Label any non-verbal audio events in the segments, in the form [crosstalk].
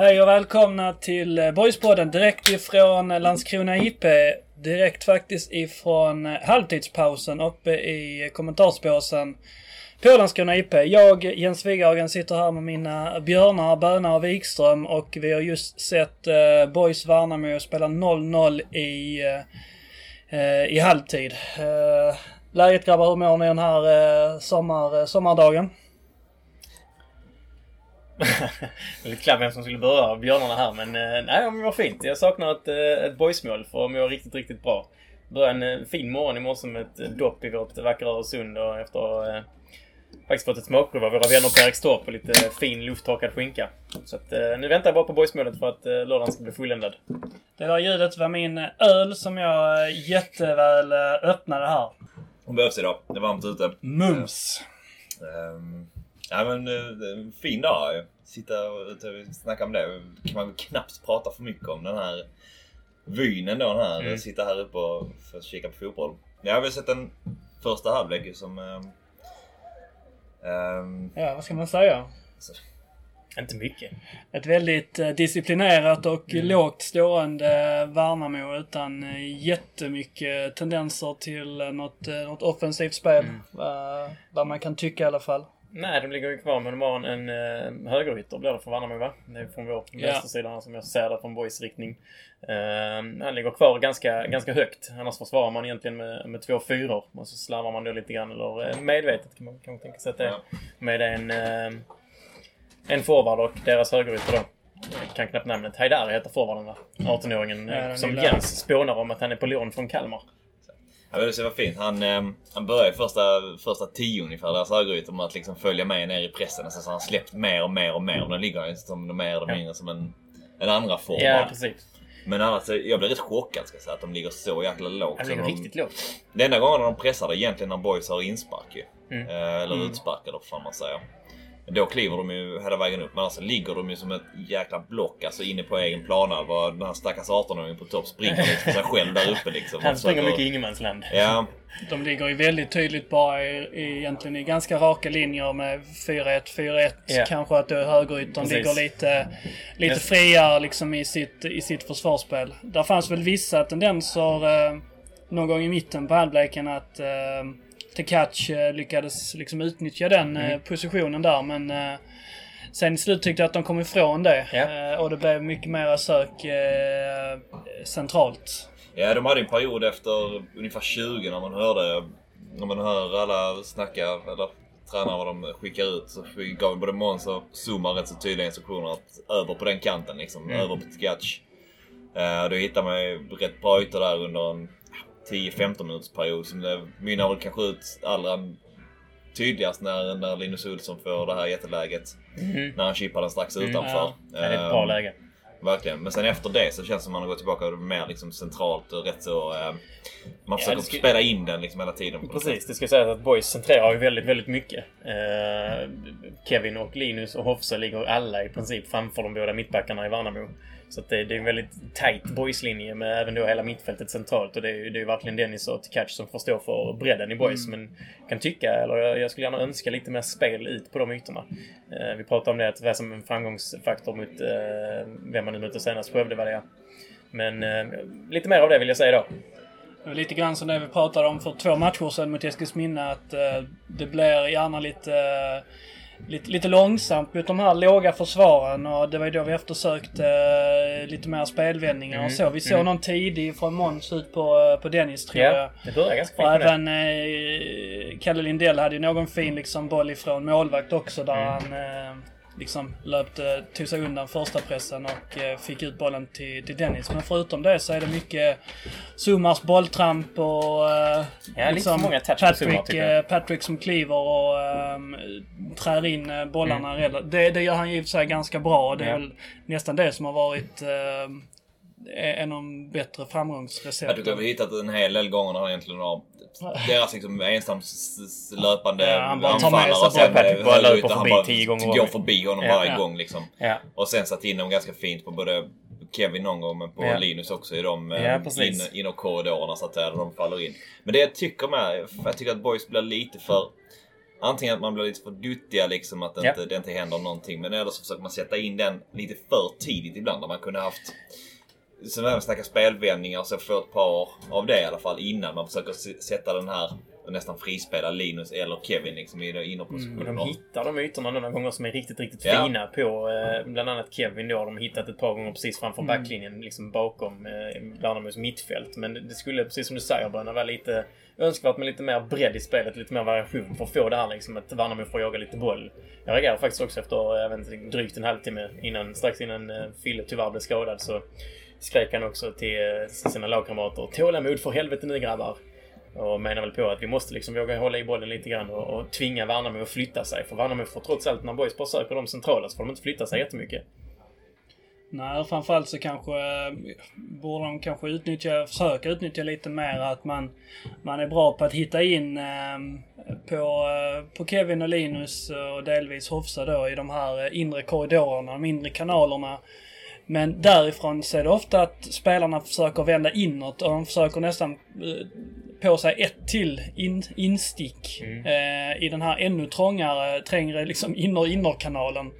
Hej och välkomna till eh, Boyspodden direkt ifrån Landskrona IP. Direkt faktiskt ifrån eh, halvtidspausen uppe i kommentarsbåsen på Landskrona IP. Jag, Jens Wighagen, sitter här med mina björnar, Böna och Wikström och vi har just sett eh, Boys Värnamo spela 0-0 i, eh, eh, i halvtid. Eh, läget grabbar, hur mår ni den här eh, sommar, sommardagen? Lite klabb vem som skulle börja av björnarna här men eh, nej, det var fint. Jag saknar ett, eh, ett boysmål för att må riktigt, riktigt bra. Började en eh, fin morgon i morse med ett dopp i vårt vackra Öresund och efter eh, faktiskt fått ett smakprov av våra vänner på Erikstorp och lite fin lufttorkad skinka. Så att, eh, nu väntar jag bara på boysmålet för att eh, lördagen ska bli fulländad. Det där ljudet var min öl som jag jätteväl öppnade här. Hon behövs idag. Det är varmt ute. Mums! Um, Ja men en fin dag. Sitta och snacka om det. kan man knappt prata för mycket om den här vyn ändå. Den här. Mm. Sitta här uppe och kika på fotboll. Jag har väl sett en första halvlek som... Um, um, ja, vad ska man säga? Så. Inte mycket. Ett väldigt eh, disciplinerat och mm. lågt stående Värnamo utan eh, jättemycket tendenser till eh, något, något offensivt spel. Mm. vad man kan tycka i alla fall. Nej, de ligger ju kvar men de har en, en uh, högerytter blir det för Värnamo va? Det är från vår ja. vänstersida som jag ser det från Boys riktning. Uh, han ligger kvar ganska, ganska högt. Annars försvarar man egentligen med, med två fyror. Och så slarvar man då lite grann, eller uh, medvetet kan man kanske tänka sig att det är. Med en, uh, en forward och deras högerytter då. Jag kan knappt namnet. Haidari heter forwarden va? 18-åringen som Jens spånar om att han är på lån från Kalmar. Ja, det var fint. Han, eh, han började första, första tio ungefär, deras högerytor, med att liksom följa med ner i pressen. Sen så han släppt mer och mer och mer. Och nu ligger han som mer eller mindre som en, en andra form. Ja, precis. Men annars, jag blev rätt chockad ska jag säga, att de ligger så jäkla lågt. Han ligger de, riktigt lågt. Det enda gången de pressar det är egentligen när boys har inspark ju. Mm. Eh, eller mm. utspark eller vad fan man säger. Då kliver de ju hela vägen upp. Men alltså ligger de ju som ett jäkla block alltså inne på egen planhalva. Den här stackars 18-åringen på topp springer liksom sig själv där uppe liksom. Han springer mycket i ingenmansland. Ja. [laughs] De ligger ju väldigt tydligt bara i, i, egentligen i ganska raka linjer med 4-1, 4-1. Ja. Kanske att högeryttern ligger lite, lite friare liksom i sitt, i sitt försvarsspel. Där fanns väl vissa tendenser eh, någon gång i mitten på halvleken att eh, Tekac eh, lyckades liksom utnyttja den eh, mm. positionen där men eh, Sen i slut tyckte jag att de kom ifrån det. Ja. Och det blev mycket mer sök centralt. Ja, de hade en period efter ungefär 20 när man hörde, när man hör alla snacka, eller tränare vad de skickar ut, så gav både Måns och Zuma rätt så tydliga instruktioner att över på den kanten liksom, mm. över på Tkac. Uh, då hittar man ju rätt bra ytor där under en 10-15 minuters period som det mynnar kanske ut allra tydligast när, när Linus Olsson får det här jätteläget. Mm. När han chippar den strax mm, utanför. Ja, det är ett bra ehm, läge. Verkligen. Men sen efter det så känns det som att man har gått tillbaka mer liksom centralt och rätt så... Eh, man försöker ska... spela in den liksom hela tiden. Precis. Det ska sägas att Boys centrerar ju väldigt, väldigt mycket. Eh, Kevin och Linus och Hofse ligger alla i princip framför de båda mittbackarna i Värnamo. Så det, det, är en väldigt tight boyslinje med även då hela mittfältet centralt. Och det är ju det är verkligen Dennis och Tkac som får stå för bredden i boys. Mm. Men kan tycka, eller jag, jag, skulle gärna önska lite mer spel ut på de ytorna. Eh, vi pratade om det, att det var som en framgångsfaktor mot eh, vem man nu mötte senast. Skövde var det Men eh, lite mer av det vill jag säga då. Lite grann som det vi pratade om för två matcher sedan mot Eskilsminne. Att eh, det blir gärna lite eh, lite, lite långsamt mot de här låga försvaren och det var ju då vi eftersökte uh, lite mer spelvändningar mm. och så. Vi såg mm. någon tidig från Måns ut på, uh, på Dennis tror ja, jag. det började ganska Och även uh, Kalle Lindell hade ju någon fin liksom boll ifrån målvakt också där mm. han liksom löpte, tog sig undan första pressen och eh, fick ut bollen till, till Dennis. Men förutom det så är det mycket Summars bolltramp och eh, ja, liksom många Patrick, eh, Patrick som kliver och eh, trär in eh, bollarna. Mm. Det, det gör han i och för sig ganska bra. Det är ja. väl nästan det som har varit eh, en av de bättre framgångsrecepten. Jag tycker vi har hittat en hel del gånger när han egentligen har deras liksom ensam löpande ja, anfallare och sen Patrick bara löper förbi bara tio gånger. Går förbi honom ja, varje ja. gång liksom. Ja. Och sen satt in dem ganska fint på både Kevin någon gång men på ja. Linus också i de ja, in, inåt korridorerna så att säga, där de faller in. Men det jag tycker med, jag tycker att Boys blir lite för Antingen att man blir lite för duttiga liksom, att det, Ja. inte, det inte händer någonting. Men eller så försöker man sätta in den lite för tidigt ibland. Där man kunde haft så när vi snackar spelvändningar så få ett par av det i alla fall innan man försöker sätta den här och nästan frispela Linus eller Kevin liksom i Och innerpositionen. de hittar de ytorna några gånger som är riktigt, riktigt Ja. fina på eh, bland annat Kevin då. De har hittat ett par gånger precis framför backlinjen, liksom bakom eh, Värnamos mittfält. Men det skulle, precis som du säger, Bröna, vara lite önskvärt med lite mer bredd i spelet, lite mer variation för att få det här liksom att Värnamo får jaga lite boll. Jag reagerade faktiskt också efter även drygt en halvtimme innan, strax innan eh, Fille tyvärr blev skadad så skrek han också till eh, sina lagkamrater Tålamod för helvete nu grabbar! Och menar väl på att vi måste liksom våga hålla i bollen lite grann och, och tvinga Värnamo att flytta sig. För Värnamo får trots allt, när Boys bara söker de centrala så får de inte flytta sig jättemycket. Nej, framförallt så kanske eh, borde de kanske utnyttja, försöka utnyttja lite mer att man, man är bra på att hitta in eh, på, eh, på Kevin och Linus och delvis Hofsa då i de här inre korridorerna, de inre kanalerna. Men därifrån så är det ofta att spelarna försöker vända inåt och de försöker nästan eh, på sig ett till in, instick eh, i den här ännu trångare, trängre liksom inner-innerkanalen.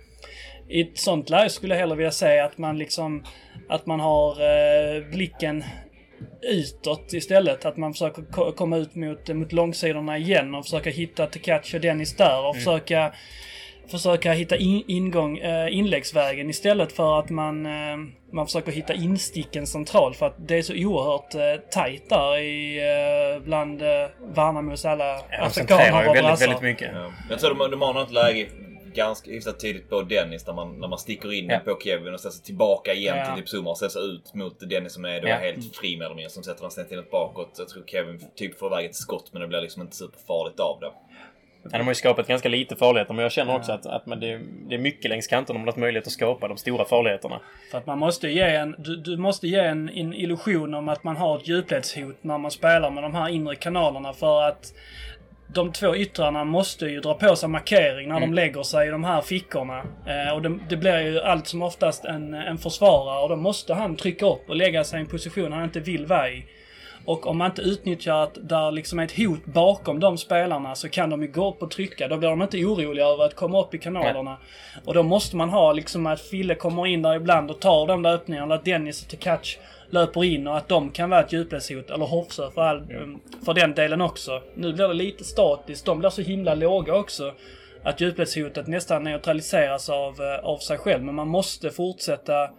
I ett sånt läge skulle jag hellre vilja säga att man liksom att man har eh, blicken utåt istället. Att man försöker ko- komma ut mot, mot långsidorna igen och försöka hitta Tekac och Dennis där och försöka försöka hitta in, ingång, eh, inläggsvägen istället för att man, eh, man försöker hitta insticken centralt för att det är så oerhört eh, tajt där i, eh, bland eh, Värnamos alla Ja, afrikaner och väldigt, brassar. väldigt mycket. Ja. Jag tror de, de har något läge ganska hyfsat tidigt på Dennis när man, när man sticker in Ja. på Kevin och sen så tillbaka igen Ja. till typ Zuma och sen så ut mot Dennis som är då Ja. helt fri mer eller mindre. Som sätter den snett inåt bakåt. Jag tror Kevin typ får iväg ett skott men det blir liksom inte superfarligt av det. Ja, de har ju skapat ganska lite farligheter men jag känner också att, att man, det, är mycket längs kanterna de har möjlighet att skapa de stora farligheterna. För att man måste ge en, du, du måste ge en, en illusion om att man har ett djupledshot när man spelar med de här inre kanalerna för att de två yttrarna måste ju dra på sig markering när de lägger sig i de här fickorna. Eh, och det, det blir ju allt som oftast en, en försvarare och då måste han trycka upp och lägga sig i en position han inte vill vara i. Och om man inte utnyttjar att där liksom är ett hot bakom de spelarna så kan de ju gå upp och trycka. Då blir de inte oroliga över att komma upp i kanalerna. Och då måste man ha liksom att Fille kommer in där ibland och tar de där öppningarna. Att Dennis och Tekac löper in och att de kan vara ett djupledshot. Eller Hofsö för, all, för den delen också. Nu blir det lite statiskt. De blir så himla låga också. Att djupledshotet nästan neutraliseras av, eh, av sig själv. Men man måste fortsätta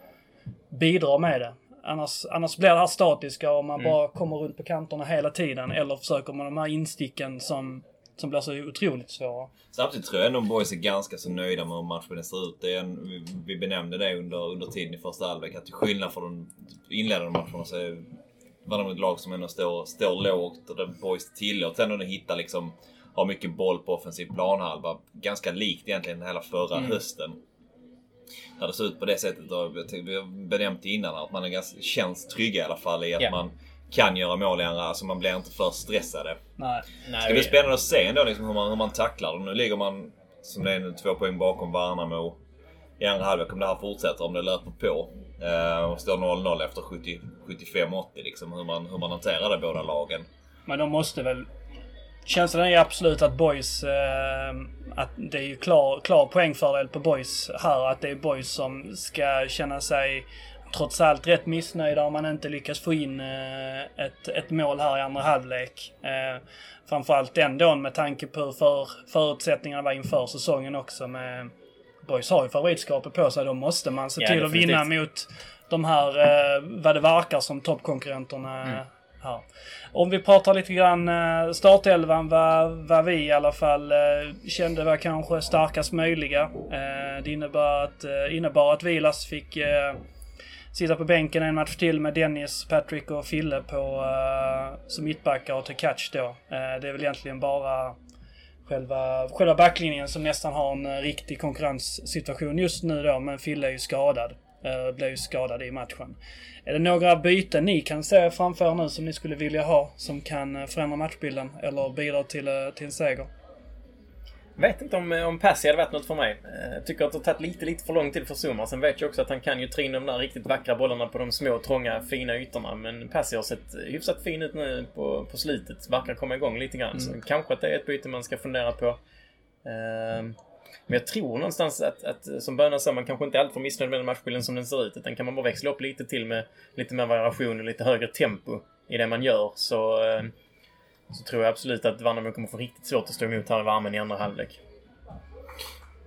bidra med det. Annars, annars blir det här statiska och man bara kommer runt på kanterna hela tiden. Eller försöker med de här insticken som, som blir så otroligt svåra. Samtidigt tror jag ändå boys är ganska så nöjda med hur matchen ser ut. Det är en, vi- vi benämnde det under, under tiden i första halvlek att till skillnad från de inledande matcherna så är Värnamo ett lag som ändå står, står lågt och där boys tillåts ändå hitta liksom har mycket boll på offensiv planhalva. Ganska likt egentligen hela förra hösten. När det ser ut på det sättet. Och vi har benämnt innan att man är ganska, känns trygga i alla fall i att Ja. man kan göra mål i andra. Alltså man blir inte för stressade. Nej. Nej, Det blir spännande att se ändå liksom hur, man, hur man tacklar det. Nu ligger man, som det är nu, två poäng bakom Värnamo i andra halvlek. Om det här fortsätter, om det löper på. Eh, och står 0-0 efter 70 75-80 liksom. Hur man, hur man hanterar det båda lagen. Men de måste väl... Känslan är absolut att Boys... Eh, att det är ju klar, klar poängfördel på Boys här. Att det är Boys som ska känna sig trots allt rätt missnöjda om man inte lyckas få in eh, ett, ett mål här i andra halvlek. Eh, framförallt ändå med tanke på hur för, förutsättningarna var inför säsongen också. Med, Boys har ju favoritskapet på sig. Då måste man se Ja, till att vinna definitivt. mot de här, eh, vad det verkar som, toppkonkurrenterna Mm. här. Om vi pratar lite grann eh, startelvan, vad, vad vi i alla fall eh, kände var kanske starkast möjliga. Eh, det innebar att, innebar att Vilas fick sitta på bänken en match till med Dennis, Patrick och Fille på, som mittbackar och till catch då. Det är väl egentligen bara själva, själva backlinjen som nästan har en riktig konkurrenssituation just nu då, men Fille är ju skadad. Uh, blev ju skadad i matchen. Är det några byten ni kan se framför er nu som ni skulle vilja ha som kan eh, förändra matchbilden eller bidra till, eh, till en seger? vet inte om, om Passy hade varit något för mig. Eh, tycker att det har tagit lite, lite för lång tid för Zuma. Sen vet jag också att han kan ju ta in de där riktigt vackra bollarna på de små, trånga, fina ytorna. Men Passy har sett hyfsat fin ut nu på, på slutet. Verkar komma igång lite grann. Så kanske att det är ett byte man ska fundera på. Ehm, men jag tror någonstans att, att eh, som Böna sa, man kanske inte är alltför missnöjd med den matchbilden som den ser ut. Utan kan man bara växla upp lite till med lite mer variation och lite högre tempo i det man gör så, eh, så tror jag absolut att Värnamo kommer få riktigt svårt att stå emot här i värmen i andra halvlek.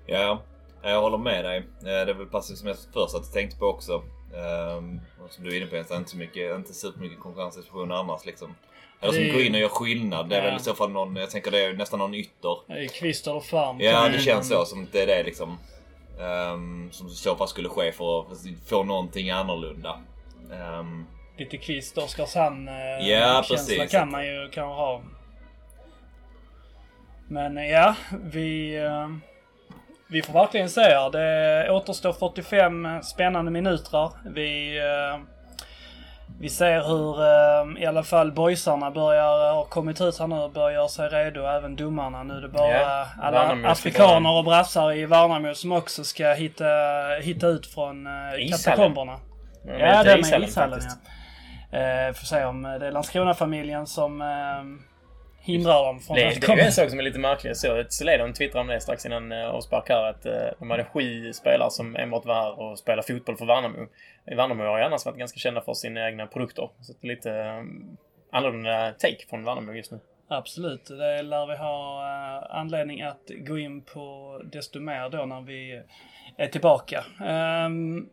Ja, jag håller med dig. Eh, det är väl precis som jag först hade tänkt på också. Ehm, som du är inne på, inte så mycket, inte supermycket konkurrenssituationer annars liksom. Eller som Det går in och gör skillnad. Det är Ja. väl i så fall någon, jag tänker det är nästan någon ytter. I Kvist eller Farm. Ja, det känns så. Som det är det liksom. ehm, som i så fall skulle ske för att få någonting annorlunda. Ehm, Lite Kvist, Oskarshamn eh, Ja, precis. kan man ju kanske ha. Men eh, ja, vi... eh, Vi får verkligen se här. Det återstår 45 spännande minuter. Vi... eh, Vi ser hur eh, i alla fall boysarna börjar, har kommit ut här nu och börjar göra sig redo. Även domarna. Nu är det bara Ja, alla Värnamo afrikaner och brassar i Värnamo som också ska hitta, hitta ut från Ishallen. katakomberna. Ja, heter det med ishallen ja. Eh, får se om det är Landskrona-familjen som eh, hindrar dem från Det, att det är komma. en sak som är lite märklig. Jag såg att Celedon twittrade om det strax innan avspark här. Att eh, de hade sju spelare som enbart var här och spelade fotboll för Värnamo. Värnamo har ju annars varit ganska kända för sina egna produkter. Så det är lite um, annorlunda take från Värnamo just nu. Absolut, det lär vi ha eh, anledning att gå in på desto mer då när vi är tillbaka. Ehm,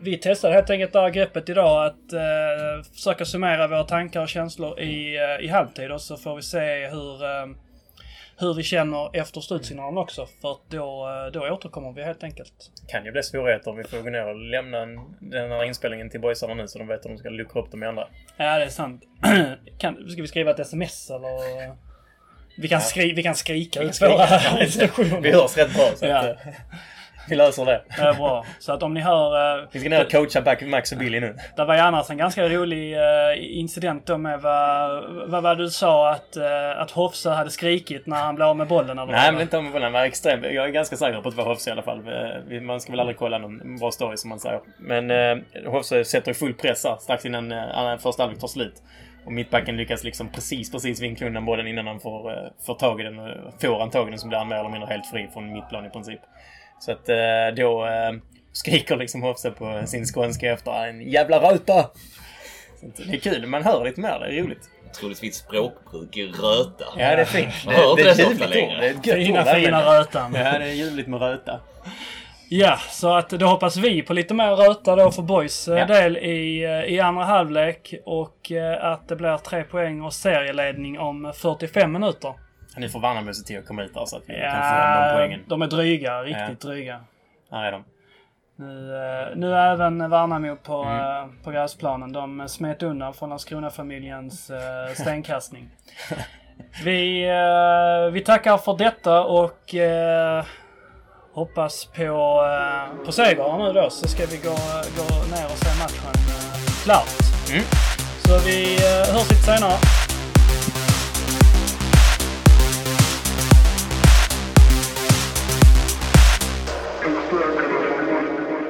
vi testade helt enkelt det här greppet idag att uh, försöka summera våra tankar och känslor i, eh, i halvtid och så får vi se hur, eh, hur vi känner efter slutsignalen också. För att då, eh, då återkommer vi helt enkelt. Kan ju bli svårigheter om vi får gå ner och lämna en, den här inspelningen till boysarna nu så de vet hur de ska luckra upp dem i andra. Ja, det är sant. [clears throat] kan, ska vi skriva ett sms eller? Vi kan, skri, vi kan skrika ut våra [laughs] instruktioner. Vi hörs rätt bra så att, eh, vi löser det. Det är bra. Så att om ni hör... eh, Vi ska ner och coacha back Max och Billy nu. Det var ju annars en ganska rolig eh, incident då med vad, vad var det du sa att, uh, att Hofse hade skrikit när han blev av med bollen eller Nej, men inte om bollen. Han var extrem. Jag är ganska säker på att det var Hofse i alla fall. Eh, Man ska väl aldrig kolla någon bra story som man säger. Men eh, Hofse sätter full press här strax innan eh, första halvlek tar slut. Och mittbacken lyckas liksom precis, precis vinkla undan bollen innan han får, eh, får tag i den. Får han tag i den så blir han mer eller mindre helt fri från mittplan i princip. Så att eh, då eh, skriker liksom Hofse på sin skånska efter en jävla röta! Det är kul. Man hör lite mer. Det är roligt. Otroligt fint språkbruk. Röta. Ja, det är fint. Det är det så ett ofta ljuvligt ord. Det är ett gött Fina, ord. fina rötan. Ja, det är ljuvligt med röta. Ja, så att då hoppas vi på lite mer röta då för boys eh, Ja. del i, i andra halvlek och att det blir tre poäng och serieledning om 45 minuter. Nu får Värnamo se till att komma ut där så att vi kan få de Ja, poängen. de är dryga. Riktigt dryga. Här är de. Nu, eh, nu är även Värnamo på, Mm. eh, på gräsplanen. De smet undan från Landskrona-familjens eh, stenkastning. [laughs] vi, vi tackar för detta och hoppas på, på seger nu då. Så ska vi gå, gå ner och se matchen klart. Mm. Så vi hörs lite senare.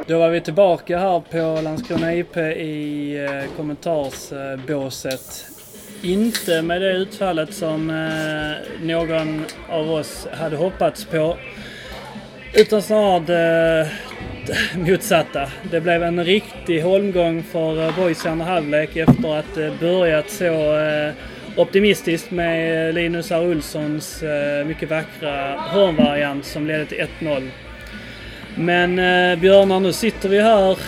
Då var vi tillbaka här på Landskrona IP i eh, kommentarsbåset. Inte med det utfallet som eh, någon av oss hade hoppats på. Utan snarare det motsatta. Det blev en riktig holmgång för eh, boys i andra halvlek efter att eh, börjat så eh, optimistiskt med eh, Linus R. Olssons eh, mycket vackra hörnvariant som ledde till 1-0. Men eh, Björnar, nu sitter vi här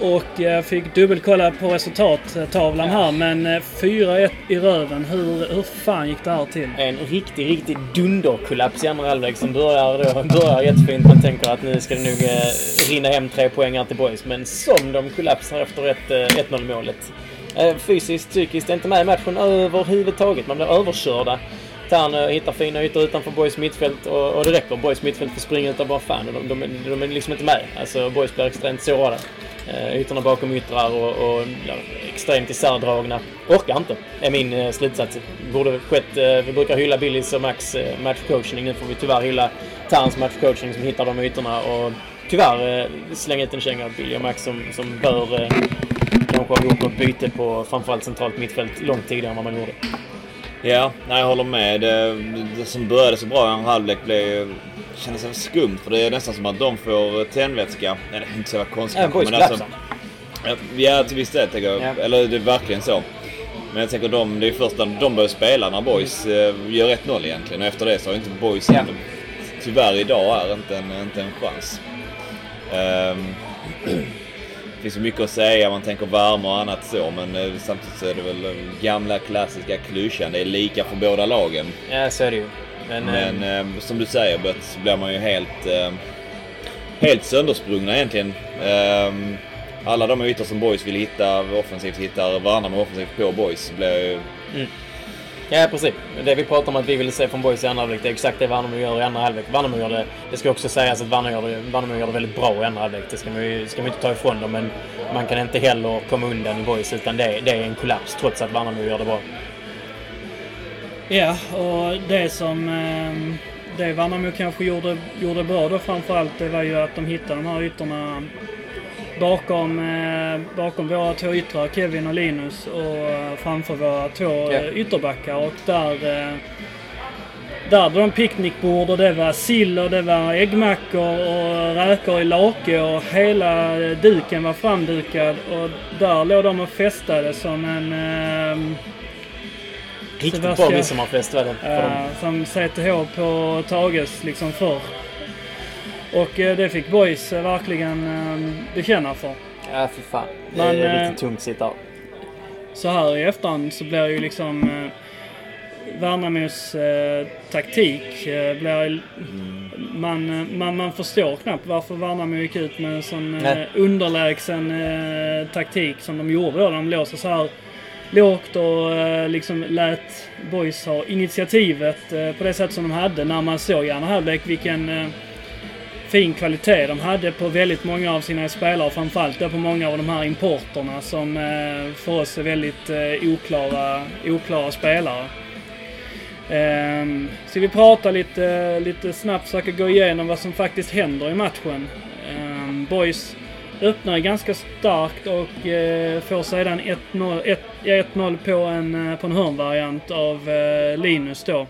och eh, fick dubbelkolla på resultattavlan här. Men eh, 4-1 i röven. Hur, hur fan gick det här till? En riktig, riktig dunderkollaps i andra halvlek som börjar, då, börjar jättefint. Man tänker att nu ska det nog eh, rinna hem tre poäng här till boys. Men som de kollapsar efter 1-0 eh, målet. Eh, fysiskt, psykiskt, inte med i matchen överhuvudtaget. Man blir överkörda. Tern eh, hittar fina ytor utanför Boys mittfält och, och det räcker. Boys mittfält får springa utav bara fan. De, de, de, är liksom inte med. Alltså Boys blir extremt sårade. Eh, ytorna bakom yttrar och, och ja, extremt isärdragna. Orkar inte, är min eh, slutsats. Borde skett, eh, vi brukar hylla Billys och Max eh, matchcoachning. Nu får vi tyvärr hylla Terns matchcoachning som hittar de ytorna och tyvärr eh, slänga ut en känga av Billy och Max som, som bör eh, kanske ha gjort något byte på framförallt centralt mittfält långt tidigare än vad man gjorde. Ja, nej, jag håller med. Det, det som började så bra i en halvlek blev, kändes skumt för det är nästan som att de får tändvätska. Nej, det är inte så konstigt. Ja, boys men alltså-. Ja, till viss del tänker jag. Ja. Eller det är verkligen så. Men jag tänker de, det är först när de börjar spela när Boys eh, gör 1-0 egentligen. Och efter det så har inte Boys, Ja. tyvärr idag, är inte en, inte en chans. Ehm, det finns mycket att säga, man tänker värme och annat så. Men eh, samtidigt så är det väl den gamla klassiska klyschan. Det är lika för båda lagen. Ja, så är det ju. Men, Men eh, eh, som du säger Bött, så blir man ju helt, eh, helt söndersprungna egentligen. Eh, alla de ytor som Boys vill hitta offensivt hittar Värnamo offensivt på Boys. Blir ju, ja, precis. Det vi pratar om att vi vill se från Boys i andra halvlek, det är exakt det Värnamo gör i andra halvlek. Värnamo gör det, det ska också sägas att Värnamo gör det, Värnamo gör det väldigt bra i andra halvlek. Det ska man ju ska man inte ta ifrån dem, men man kan inte heller komma undan i Boys, utan det, det är en kollaps trots att Värnamo gör det bra. Ja, och det som... Eh, det Värnamo kanske gjorde, gjorde bra då framförallt, det var ju att de hittade de här ytorna bakom, eh, bakom våra två yttrar, Kevin och Linus, och eh, framför våra två eh, ytterbackar. Och där... Eh, där hade de picknickbord och det var sill och det var äggmackor och räkor i lake och hela duken var framdukad. Och där låg de och festade som en... Riktigt bra midsommarfest var det. Eh, som CTH på Tages liksom förr. Och eh, det fick Boys eh, verkligen eh, bekänna för. Ja, för fan. Det Men, är eh, riktigt tungt sitt där. Så här i efterhand så blir ju liksom Värnamos eh, taktik eh, blir... Man, eh, man, man förstår knappt varför Värnamo gick ut med en sån eh, underlägsen taktik som de gjorde då. De låg så här lågt och liksom lät Boys ha initiativet på det sätt som de hade när man såg i andra halvlek vilken fin kvalitet de hade på väldigt många av sina spelare. Framförallt då på många av de här importerna som eh, för oss är väldigt eh, oklara, oklara spelare. Ehm, Så vi pratar lite, lite snabbt, försöka gå igenom vad som faktiskt händer i matchen. Ehm, boys öppnar ganska starkt och eh, får sedan 1-0 på en, på en hörnvariant av Linus då.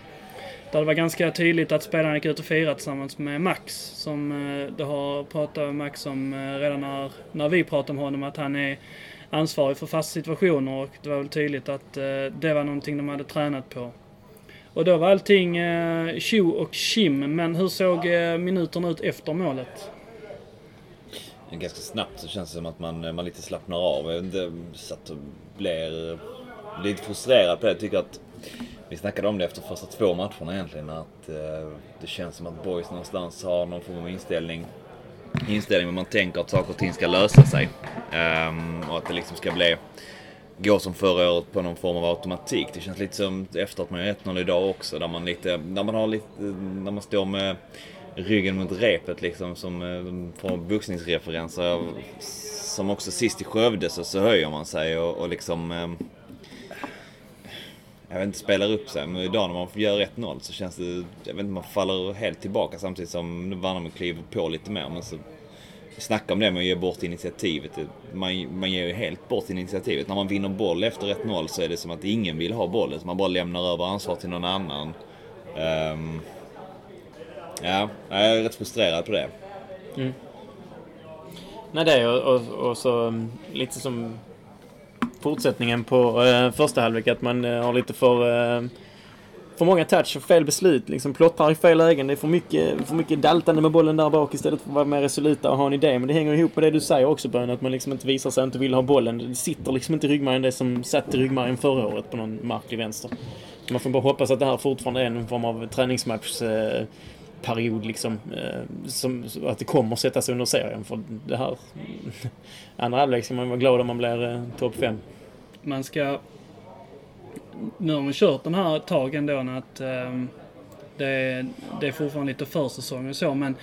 Där det var ganska tydligt att spelarna gick ut och firade tillsammans med Max. Som eh, det har pratat med Max om eh, redan när, när vi pratade om honom. Att han är ansvarig för fasta situationer och det var väl tydligt att eh, det var någonting de hade tränat på. Och då var allting eh, tjo och kim. Men hur såg eh, minuterna ut efter målet? ganska snabbt så känns det som att man, man lite slappnar av. Jag vet inte, satt och blir lite frustrerad på det. Jag tycker att vi snackade om det efter första två matcherna egentligen. Att eh, det känns som att boys någonstans har någon form av inställning. Inställning men man tänker att saker och ting ska lösa sig. Um, och att det liksom ska bli gå som förra året på någon form av automatik. Det känns lite som efter att man gör 1-0 idag också. Där man lite, när man har lite, när man står med ryggen mot repet liksom som eh, från boxningsreferenser. Som också sist i Skövde så, så höjer man sig och, och liksom eh, jag vet inte, spelar upp sig. Men idag när man gör 1-0 så känns det, jag vet inte, man faller helt tillbaka samtidigt som Värnamo kliver på lite mer. Men så snacka om det med att ge bort initiativet. Man, man ger ju helt bort initiativet. När man vinner boll efter 1-0 så är det som att ingen vill ha bollen. Så man bara lämnar över ansvar till någon annan. Um, ja, jag är rätt frustrerad på det. Mm. Nej, det och, och, och så mm, lite som fortsättningen på eh, första halvlek att man eh, har lite för, eh, för många touch och fel beslut. Liksom plottrar i fel lägen. Det är för mycket, för mycket daltande med bollen där bak istället för att vara mer resoluta och ha en idé. Men det hänger ihop med det du säger också Bön, att man liksom inte visar sig inte vill ha bollen. Det sitter liksom inte i ryggmärgen det som satt i ryggmärgen förra året på någon märklig vänster. Man får bara hoppas att det här fortfarande är en form av träningsmatch eh, period liksom. Eh, som, att det kommer sättas under serien. För det här... [laughs] Andra halvlek ska man vara glad om man blir eh, topp 5. man ska... Nu har man kört den här ett tag ändå att ehm, det, det är fortfarande lite försäsong och så men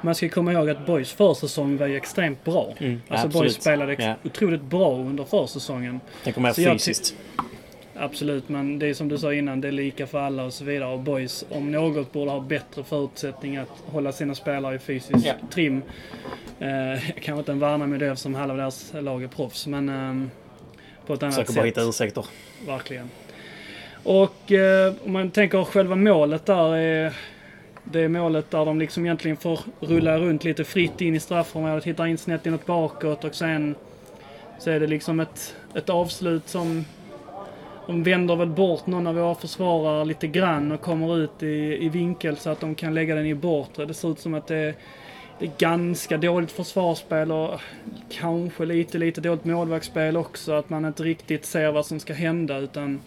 man ska komma ihåg att Boys försäsong var ju extremt bra. Mm, alltså absolut. Boys spelade ex- Ja. otroligt bra under försäsongen. Tänk om mer fysiskt. Absolut, men det är som du sa innan, det är lika för alla och så vidare. Och Boys, om något, borde ha bättre förutsättning att hålla sina spelare i fysisk Ja. trim. Eh, kanske inte en Värnamo det eftersom halva deras lag är proffs, men ehm, på ett annat Försöker sätt. bara hitta ursäkter. Verkligen. Och eh, om man tänker själva målet där är det är målet där de liksom egentligen får rulla runt lite fritt in i straffområdet, hitta in snett inåt bakåt och sen så är det liksom ett, ett avslut som de vänder väl bort någon av våra försvarare lite grann och kommer ut i, i vinkel så att de kan lägga den i bortre. Det ser ut som att det, det är ganska dåligt försvarsspel och kanske lite, lite dåligt målvaktsspel också. Att man inte riktigt ser vad som ska hända utan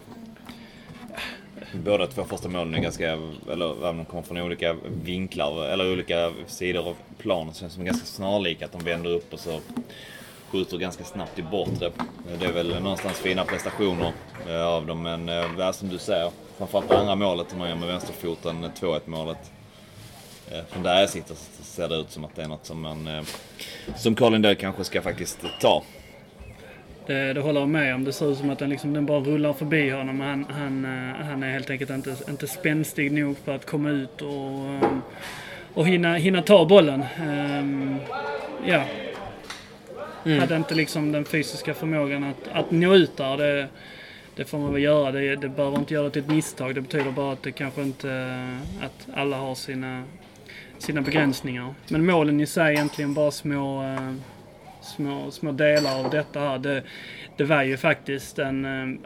Båda två första målen är ganska, eller de kommer från olika vinklar eller olika sidor av planen Det känns som ganska snarlika. Att de vänder upp och så skjuter ganska snabbt i bortre. Det är väl någonstans fina prestationer eh, av dem men äh, som du säger, framförallt det andra målet man gör med vänsterfoten, eh, 2-1 målet. Från där jag sitter så ser det ut som att det är något som man, som Colin Dell kanske ska faktiskt ta. Det, det håller jag med om. Det ser ut som att den, liksom, den bara rullar förbi honom. Han, han, han är helt enkelt inte, inte spänstig nog för att komma ut och, och hinna, hinna ta bollen. Um, ja, Mm. Hade inte liksom den fysiska förmågan att, att nå ut där. Det, det får man väl göra. Det, det behöver inte göra till ett misstag. Det betyder bara att det kanske inte... Att alla har sina, sina begränsningar. Men målen i sig är egentligen bara små, äh, små, små delar av detta här. Det, det var ju faktiskt en... Äh,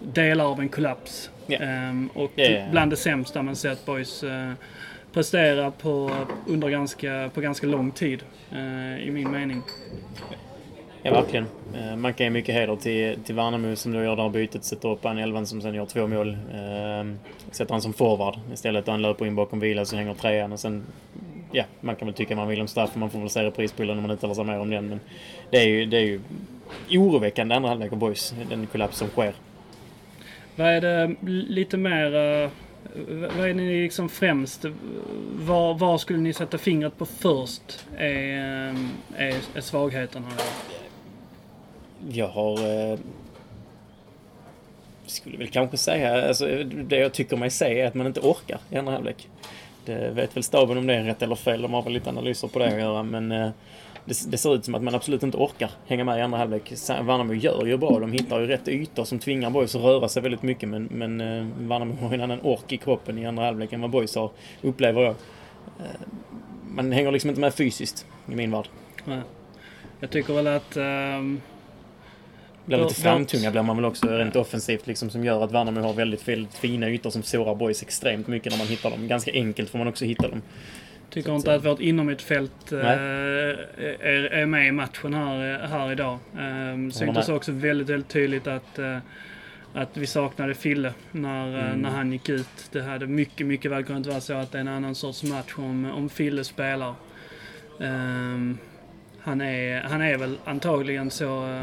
delar av en kollaps. Yeah. Och yeah. bland det sämsta man sett Boys prestera på, under ganska, på ganska lång tid, eh, i min mening. Ja, verkligen. Eh, man kan ge mycket heder till, till Värnamo som då gör det här bytet, sätter upp en elvan som sen gör två mål. Eh, sätter han som forward istället och han löper in bakom vila så hänger trean och sen ja, man kan väl tycka man vill om straff man får väl se reprisbilden om man uttalar sig mer om den. Men det är ju, det är ju oroväckande andra halvlek av boys, den kollaps som sker. Vad är det lite mer uh vad är ni liksom främst, var, var skulle ni sätta fingret på först är, är, är svagheten här? Jag har... Eh, skulle väl kanske säga, alltså, det jag tycker mig se är att man inte orkar i andra halvlek. Det vet väl staben om det är rätt eller fel, de har väl lite analyser på det att göra men eh, det, det, ser ut som att man absolut inte orkar hänga med i andra halvlek. Värnamo gör ju bra. De hittar ju rätt ytor som tvingar Boys att röra sig väldigt mycket. Men, men eh, Värnamo har en annan ork i kroppen i andra halvlek än vad Boys har, upplever jag. Eh, man hänger liksom inte med fysiskt i min värld. Nej. Jag tycker väl att... Um... Blir lite framtunga blir man väl också rent offensivt liksom som gör att Värnamo har väldigt, väldigt fina ytor som sårar boys extremt mycket när man hittar dem. Ganska enkelt får man också hitta dem. Tycker inte att vårt inomhutfält äh, är, är med i matchen här, här idag. Äh, syntes också väldigt, väldigt tydligt att, äh, att vi saknade Fille när, mm. när han gick ut. Det hade mycket, mycket väl kunnat vara så att det är en annan sorts match om, om Fille spelar. Ähm, han, är, han är väl antagligen så,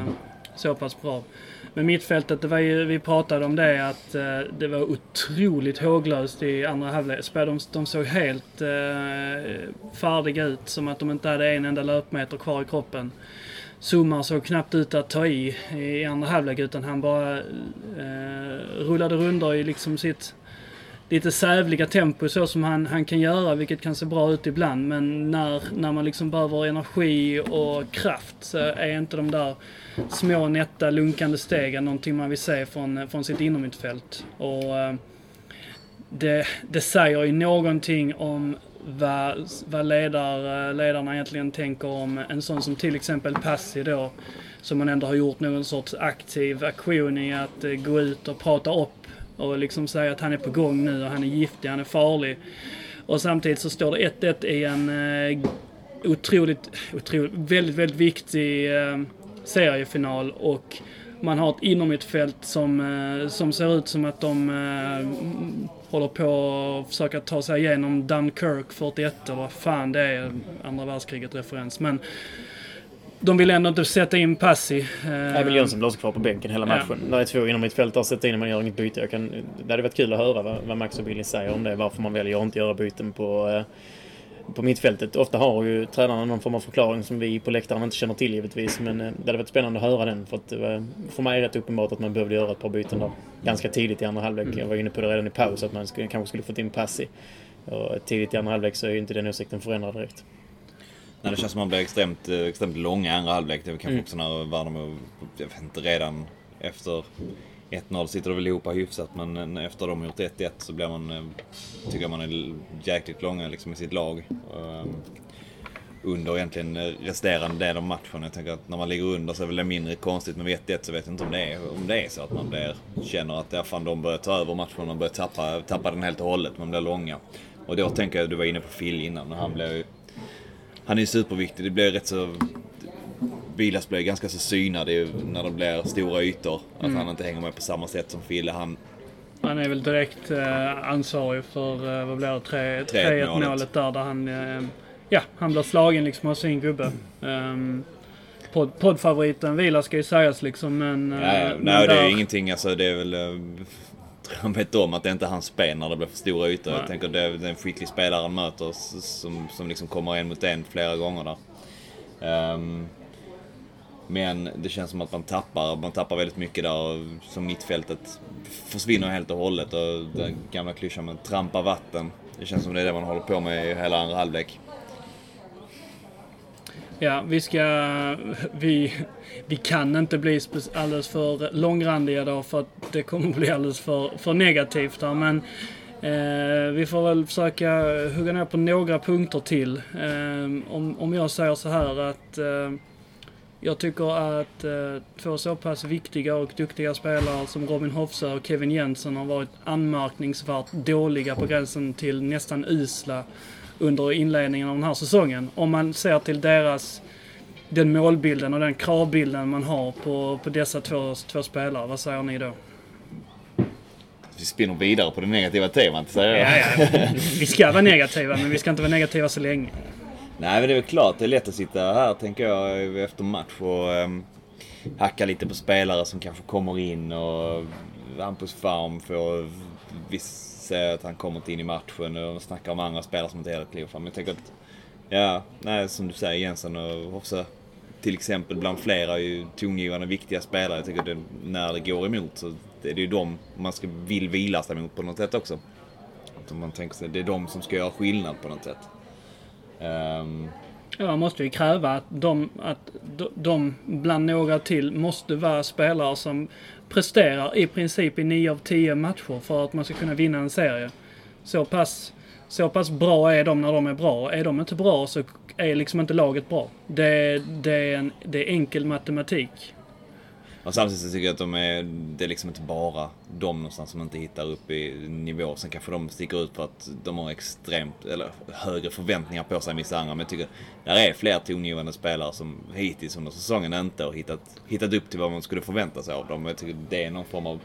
så pass bra. Men mittfältet, det var ju, vi pratade om det att eh, det var otroligt håglöst i andra halvlek. De, de såg helt eh, färdiga ut, som att de inte hade en enda löpmeter kvar i kroppen. Summar såg knappt ut att ta i i andra halvlek utan han bara eh, rullade runder i liksom sitt lite sävliga tempo så som han, han kan göra, vilket kan se bra ut ibland. Men när, när man liksom behöver energi och kraft så är inte de där små nätta lunkande stegen någonting man vill se från, från sitt innermittfält. Och eh, det, det säger ju någonting om vad, vad ledar, eh, ledarna egentligen tänker om en sån som till exempel Passi då, som man ändå har gjort någon sorts aktiv aktion i att eh, gå ut och prata upp och liksom säga att han är på gång nu och han är giftig, han är farlig. Och samtidigt så står det 1-1 i en eh, otroligt, otroligt, väldigt, väldigt viktig eh, seriefinal och man har ett innermittfält som, eh, som ser ut som att de eh, mm, håller på att försöka ta sig igenom Dunkirk 41 eller vad fan det är, andra världskriget referens. Men de vill ändå inte sätta in Passi. Emil Jönsson blir kvar på bänken hela matchen. Ja. Där är två inom mitt fält att sätta in man gör inget byte. Jag kan, det hade varit kul att höra vad, vad Max och Billy säger om det. Varför man väljer att inte göra byten på, eh, på mittfältet. Ofta har ju tränarna någon form av förklaring som vi på läktaren inte känner till givetvis. Men eh, det hade varit spännande att höra den. För att eh, för mig är det rätt uppenbart att man behövde göra ett par byten där. Ganska tidigt i andra halvlek. Mm. Jag var inne på det redan i paus att man skulle, kanske skulle fått in Passi. Och tidigt i andra halvlek så är ju inte den åsikten förändrad direkt. Nej, det känns som att man blir extremt, extremt långa i andra halvlek. Det är kanske mm. också när Värnamo, jag vet inte, redan efter 1-0 sitter det väl ihop hyfsat men eh, efter de har gjort 1-1 så blir man, eh, tycker jag man är jäkligt långa liksom i sitt lag. Eh, under egentligen resterande del av matchen. Jag tänker att när man ligger under så är väl det mindre konstigt. Men vid 1-1 så vet jag inte om det är, om det är så att man blir, känner att ja, fan, de börjar ta över matchen och börjar tappa, tappa den helt och hållet. Man blir långa. Och då tänker jag, du var inne på Phil innan, och han blir Han är ju superviktig. Det blir rätt så Vilas blir ganska så synad när det blir stora ytor. Att mm. han inte hänger med på samma sätt som Fille. Han, han är väl direkt eh, ansvarig för, eh, vad blir det, 3-1 målet där, där han, eh, ja, han blir slagen liksom av sin gubbe. Um, pod, poddfavoriten Vila ska ju sägas liksom, men... Ja, ja. Men nej, där... det är ingenting, alltså det är väl... Han vet om att det inte är hans spel när det blir för stora ytor. Nej. Jag tänker det är en skicklig spelare han möter som, som liksom kommer en mot en flera gånger där. Um, men det känns som att man tappar, man tappar väldigt mycket där som mittfältet försvinner helt och hållet och den gamla klyschan med trampa vatten. Det känns som det är det man håller på med i hela andra halvlek. Ja, vi ska... Vi, vi kan inte bli alldeles för långrandiga då för att det kommer bli alldeles för, för negativt här. Men eh, vi får väl försöka hugga ner på några punkter till. Eh, om, om jag säger så här att eh, jag tycker att eh, två så pass viktiga och duktiga spelare som Robin Hofsö och Kevin Jensen har varit anmärkningsvärt dåliga på gränsen till nästan usla under inledningen av den här säsongen. Om man ser till deras den målbilden och den kravbilden man har på, på dessa två, två spelare. Vad säger ni då? Vi spinner vidare på det negativa temat, säger jag. Ja, ja. Vi ska vara negativa, men vi ska inte vara negativa så länge. Nej men det är väl klart, det är lätt att sitta här tänker jag efter match och um, hacka lite på spelare som kanske kommer in och Hampus Farm får visst säger att han kommer inte in i matchen och snackar om andra spelare som inte heller kliver fram. Jag tänker att, ja, nej som du säger Jensen och också till exempel bland flera är ju tongivande viktiga spelare. Jag tycker att det, när det går emot så är det ju de man ska, vill vila sig mot på något sätt också. Att man tänker sig, det är de som ska göra skillnad på något sätt. Um, ja, man måste ju kräva att de, att de bland några till måste vara spelare som presterar i princip i 9 av 10 matcher för att man ska kunna vinna en serie. Så pass, så pass bra är de när de är bra. Är de inte bra så är liksom inte laget bra. Det, det, är, en, det är enkel matematik. Och samtidigt så tycker jag att de är, det är liksom inte bara de någonstans som inte hittar upp i nivå. Sen kanske de sticker ut för att de har extremt, eller högre förväntningar på sig än vissa andra. Men jag tycker där är fler tongivande spelare som hittills under säsongen inte har hittat, hittat upp till vad man skulle förvänta sig av dem. Jag tycker det är någon form av,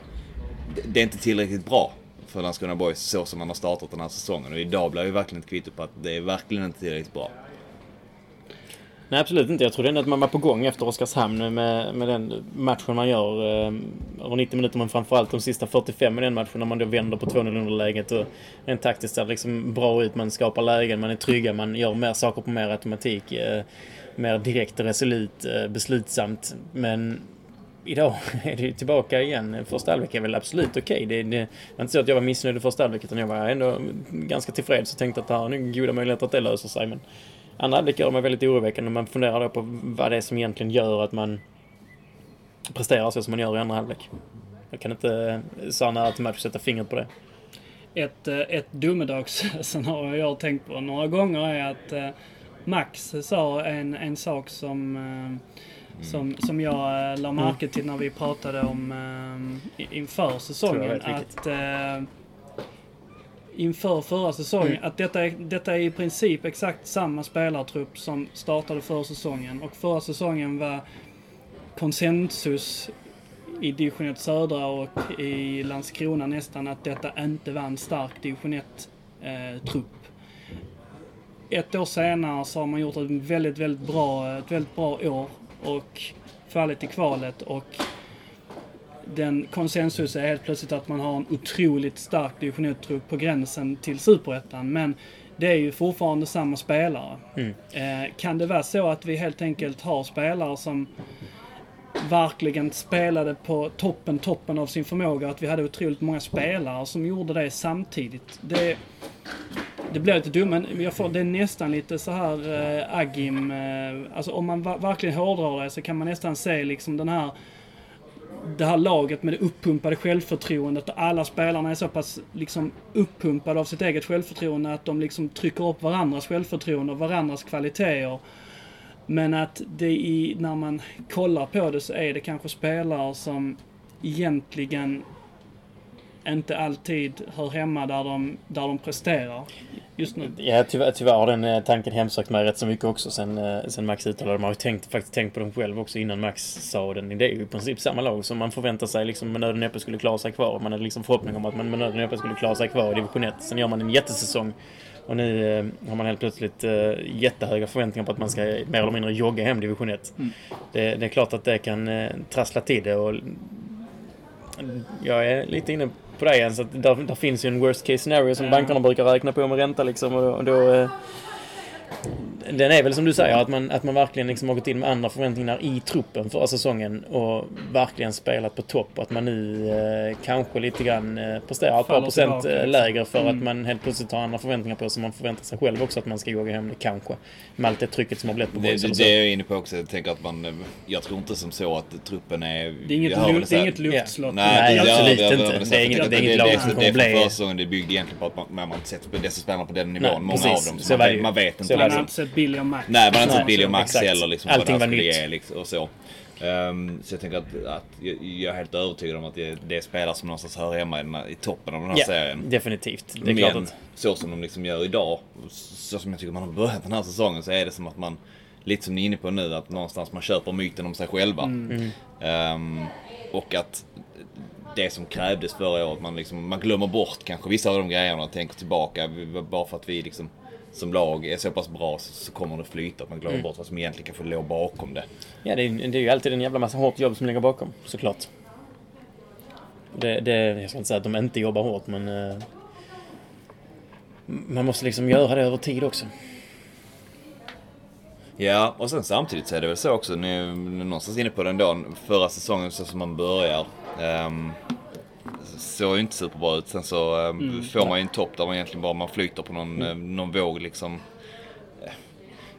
det är inte tillräckligt bra för Landskrona Boys så som man har startat den här säsongen. Och idag blir det verkligen ett kvitto på att det är verkligen inte tillräckligt bra. Nej, absolut inte. Jag trodde ändå att man var på gång efter Oskarshamn med, med den matchen man gör eh, över 90 minuter, men framförallt de sista 45 i den matchen när man då vänder på 2-0 underläget och rent taktiskt ser liksom bra ut. Man skapar lägen, man är trygga, man gör mer saker på mer automatik. Eh, mer direkt och resolut, eh, beslutsamt. Men idag [laughs] är det tillbaka igen. Första halvlek är väl absolut okej. Okay. Det, det var inte så att jag var missnöjd i första halvlek, utan jag var ändå ganska tillfreds och tänkte att det har nog goda möjligheter att det löser sig. Men Andra halvlek gör mig väldigt oroväckande. Man funderar då på vad det är som egentligen gör att man presterar så som man gör i andra halvlek. Jag kan inte så nära till match sätta fingret på det. Ett, eh, ett domedagsscenario jag har tänkt på några gånger är att eh, Max sa en, en sak som, eh, som, som jag la märke till när vi pratade om inför säsongen. Att inför förra säsongen mm. att detta är, detta är i princip exakt samma spelartrupp som startade förra säsongen. Och förra säsongen var konsensus i division 1 södra och i Landskrona nästan att detta inte var en stark division 1-trupp. Eh, ett år senare så har man gjort ett väldigt, väldigt bra, ett väldigt bra år och fallit i kvalet och den konsensus är helt plötsligt att man har en otroligt stark division trupp på gränsen till superettan. Men det är ju fortfarande samma spelare. Mm. Eh, kan det vara så att vi helt enkelt har spelare som verkligen spelade på toppen, toppen av sin förmåga. Att vi hade otroligt många spelare som gjorde det samtidigt. Det, det blir lite dumt, men jag får, det är nästan lite så här eh, Agim. Eh, alltså om man verkligen hårdrar det så kan man nästan se liksom den här det här laget med det uppumpade självförtroendet och alla spelarna är så pass liksom uppumpade av sitt eget självförtroende att de liksom trycker upp varandras självförtroende och varandras kvaliteter. Men att det i, när man kollar på det så är det kanske spelare som egentligen inte alltid hör hemma där de, där de presterar just nu. Ja, tyvärr, tyvärr har den eh, tanken hemsökt mig rätt så mycket också sen, eh, sen Max uttalade. Man har ju tänkt, faktiskt tänkt på dem själv också innan Max sa den. Det är ju i princip samma lag som man förväntar sig liksom med nöden näppe skulle klara sig kvar. Man hade liksom förhoppning om att man med nöden näppe skulle klara sig kvar i division 1. Sen gör man en jättesäsong. Och nu eh, har man helt plötsligt eh, jättehöga förväntningar på att man ska mer eller mindre jogga hem division 1. Mm. Det, det är klart att det kan eh, trassla till det och jag är lite inne på det igen. Så där, där finns ju en worst case scenario som Ja. bankerna brukar räkna på med ränta liksom. Och då, och då, eh, den är väl som du säger att man, att man verkligen liksom har gått in med andra förväntningar i truppen förra säsongen och verkligen spelat på topp. Och att man nu eh, kanske lite grann eh, presterar ett par procent tillbaka, eh, liksom. lägre för Mm. att man helt plötsligt har andra förväntningar på sig. Man förväntar sig själv också att man ska jogga hem det kanske. Med allt det trycket som har blivit på Det, boys det, det är jag inne på också. Jag tänker att man... eh, Jag tror inte som så att truppen är... Det är inget, jag det är inget luftslott. Nej, Nej, det- absolut jag- jag- inte. jag- Det är inget- det är inget det- lag det- som Det kommer är bli- från försäsongen. Det byggde egentligen på att man, man inte sett dessa spelarna på den nivån. Nej, många precis. av dem. Så man, det man vet inte. Har inte sett Billy och Max. Nej, man har inte sett Billy och Max exakt. heller. Liksom, Allting var nytt. ge, liksom, och så. Ehm, så jag tänker att, att jag, jag är helt övertygad om att det, det är spelare som någonstans hör hemma i, i toppen av den här Ja, serien. definitivt. Det är klart Men att... så som de liksom gör idag, så som jag tycker man har börjat den här säsongen, så är det som att man, lite som ni är inne på nu, att någonstans man köper myten om sig själva. Mm. Ehm, och att det som krävdes förra året, man, liksom, man glömmer bort kanske vissa av de grejerna och tänker tillbaka. Bara för att vi liksom, som lag är så pass bra så, kommer det flyta. Att man Mm. glömmer bort vad som egentligen kanske låg bakom det. Ja, det är, det är ju alltid en jävla massa hårt jobb som ligger bakom, såklart. Det, det, jag ska inte säga att de inte jobbar hårt, men... eh, man måste liksom göra det över tid också. Ja, och sen samtidigt så är det väl så också, är någonstans inne på den då, förra säsongen så som man börjar. Um, såg ju inte superbra ut. Sen så ehm, får man ju en topp där man egentligen bara man flyter på någon, eh, någon våg liksom. Eh,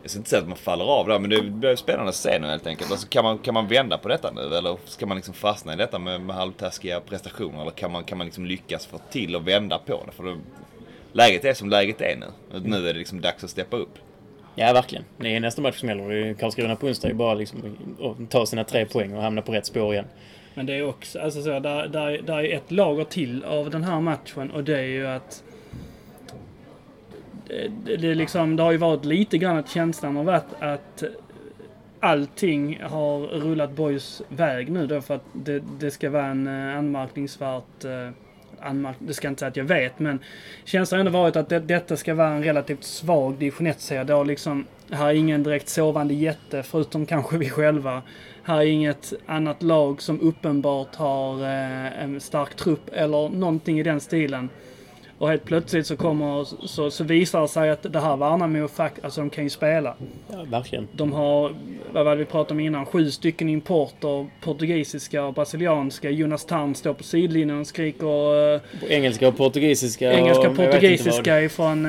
Jag ska inte säga att man faller av där, men det blir spännande att se nu helt enkelt. Alltså, kan, man, kan man vända på detta nu eller ska man liksom fastna i detta med, med halvtaskiga prestationer? Eller kan man, kan man liksom lyckas få till och vända på det? För det, läget är som läget är nu. Nu är det liksom dags att steppa upp. Ja, verkligen. Det är nästa match som gäller. Karlskrona på onsdag. Är bara liksom att ta sina tre poäng och hamna på rätt spår igen. Men det är också, alltså så, där, där, där är ett lager till av den här matchen och det är ju att det, det, det, liksom, det har ju varit lite grann att känslan har varit att allting har rullat Boys väg nu då för att det, det ska vara en eh, anmärkningsvärt eh, anmärk, det ska jag inte säga att jag vet, men känslan har ändå varit att det, detta ska vara en relativt svag division 1-serie. Det har liksom, här är ingen direkt sovande jätte, förutom kanske vi själva. Här är inget annat lag som uppenbart har eh, en stark trupp eller någonting i den stilen. Och helt plötsligt så kommer, så, så visar det sig att det här Värnamo, alltså de kan ju spela. Ja, verkligen. De har, vad var det vi pratade om innan, sju stycken importer, portugisiska och brasilianska. Jonas Tarn står på sidlinjen och skriker eh, På engelska och portugisiska. engelska och portugisiska ifrån,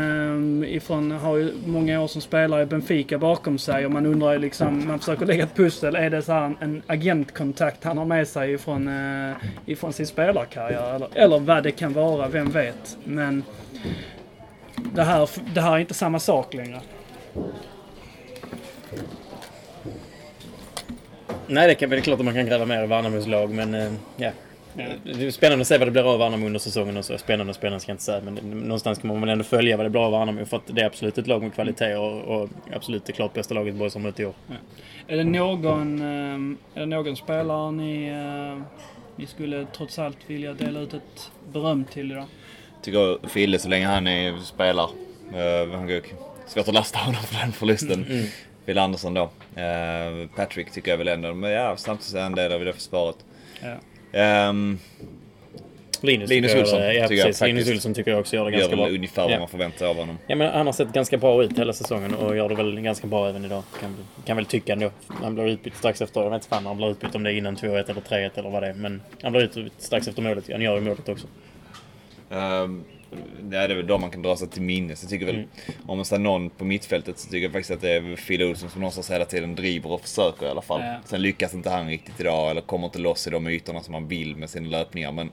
eh, ifrån, har ju många år som spelare i Benfica bakom sig och man undrar ju liksom, man försöker lägga ett pussel. Är det så en, en agentkontakt han har med sig ifrån, eh, ifrån sin spelarkarriär? Eller, eller vad det kan vara, vem vet. Men det här, det här är inte samma sak längre. Nej, det, kan, är klart att man kan gräva mer i Värnamos lag, men eh, ja. Ja. Det är spännande att se vad det blir av Värnamo under säsongen och så. Spännande och spännande ska jag inte säga, men någonstans kan man väl ändå följa vad det blir av Värnamo för att det är absolut ett lag med kvalitet och, och absolut det klart bästa laget Boys har mött i år. Är det någon, eh, är det någon spelare ni, eh, ni skulle trots allt vilja dela ut ett beröm till idag? Tycker Fille så länge han är, spelar. Uh, han går, svårt att lasta honom för den förlusten. Mm. Phil Andersson då. Eh, Patrick tycker jag väl ändå, men ja, samtidigt är han en del av det försvaret. Ja. Ehm, Linus, Linus tycker Olsson jag, ja, tycker jag. Linus Olsson tycker jag också gör det gör ganska väl bra. ungefär vad Ja. man förväntar sig av honom. Ja, men han har sett ganska bra ut hela säsongen och gör det väl ganska bra även idag. Kan, kan väl tycka ändå. Han blir utbytt strax efter. Jag vet inte fan han blir utbytt om det är innan 2-1 eller 3-1 eller vad det är. Men han blir utbytt strax efter målet. Han gör ju målet också. Ehm, det är väl de man kan dra sig till minnes. Jag tycker väl, Mm. om man ser någon på mittfältet så tycker jag faktiskt att det är Phil Olsson som någonstans hela tiden driver och försöker i alla fall. Ja. Sen lyckas inte han riktigt idag eller kommer inte loss i de ytorna som han vill med sina löpningar. Men han,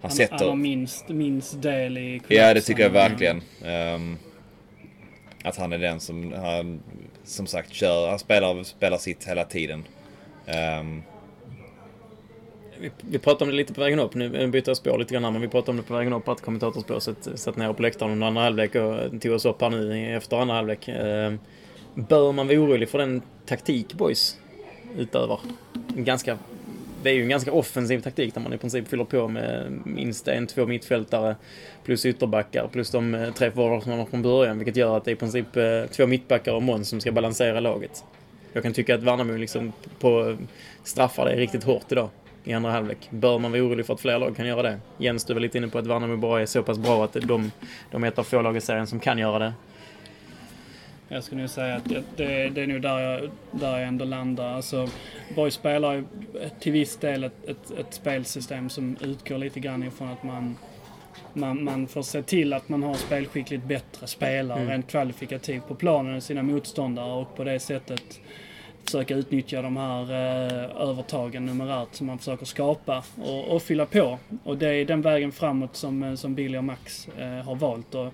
Han, sätter... han har minst, minst del i Ja, det tycker jag kollapsen. verkligen. Ehm, att han är den som, han, som sagt, kör. Han spelar, spelar sitt hela tiden. Ehm, vi, vi pratade om det lite på vägen upp. Nu byter jag spår lite grann här, men vi pratade om det på vägen upp att kommentatorsbåset satt ner på läktaren under andra halvlek och tog oss upp här nu efter andra halvlek. Ehm, bör man vara orolig för den taktik boys utövar? Ganska, det är ju en ganska offensiv taktik där man i princip fyller på med minst en, två mittfältare plus ytterbackar plus de eh, tre forwards som man har från början, vilket gör att det är i princip eh, två mittbackar och Måns som ska balansera laget. Jag kan tycka att Värnamo liksom på straffar det riktigt hårt idag i andra halvlek. Bör man vara orolig för att fler lag kan göra det? Jens, du var lite inne på att Värnamo bara är så pass bra att de, de är ett av få lag i serien som kan göra det. Jag skulle nog säga att det, det, är nog där jag, där jag ändå landar. Alltså, Borg spelar ju till viss del ett, ett, ett spelsystem som utgår lite grann ifrån att man, man, man får se till att man har spelskickligt bättre spelare Mm. rent kvalifikativt på planen än sina motståndare och på det sättet försöka utnyttja de här eh, övertagen numerärt som man försöker skapa och, och fylla på. Och det är den vägen framåt som, eh, som Billy och Max eh, har valt. Och,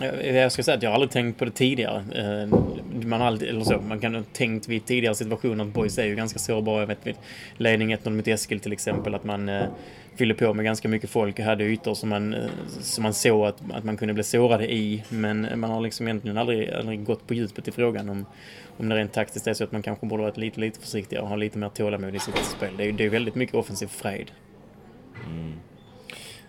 Jag jag ska säga att jag har aldrig tänkt på det tidigare. Eh, Man, aldrig, eller så, man kan ha tänkt vid tidigare situationer att boys är ju ganska sårbara. Jag vet vid ledning 1-0 mot Eskil till exempel att man eh, fyller på med ganska mycket folk och hade ytor som man, eh, som man såg att, att man kunde bli sårade i. Men man har liksom egentligen aldrig, aldrig gått på djupet i frågan om, om det rent taktiskt är så att man kanske borde varit lite, lite försiktigare och ha lite mer tålamod i sitt spel. Det är ju det är väldigt mycket offensiv fröjd.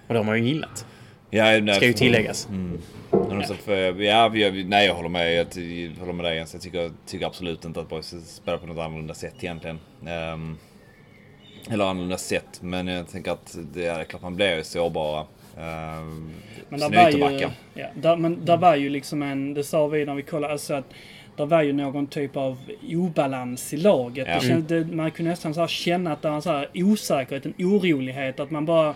Och det har man ju gillat. ja, nej, Ska ju tilläggas. Mm. Ja. För, ja, jag, nej, jag håller med. Jag håller med dig Jens. Jag tycker, tycker absolut inte att Boys spelar på något annorlunda sätt egentligen. Ehm, eller annorlunda sätt. Men jag tänker att det är klart man blir ju sårbara. Um, Men där var, ju, ja, där, men där var ju liksom en, det sa vi när vi kollade, alltså att där var ju någon typ av obalans i laget. Ja. Det kände, man kunde nästan så känna att det var en så här osäkerhet, en orolighet. Att man bara,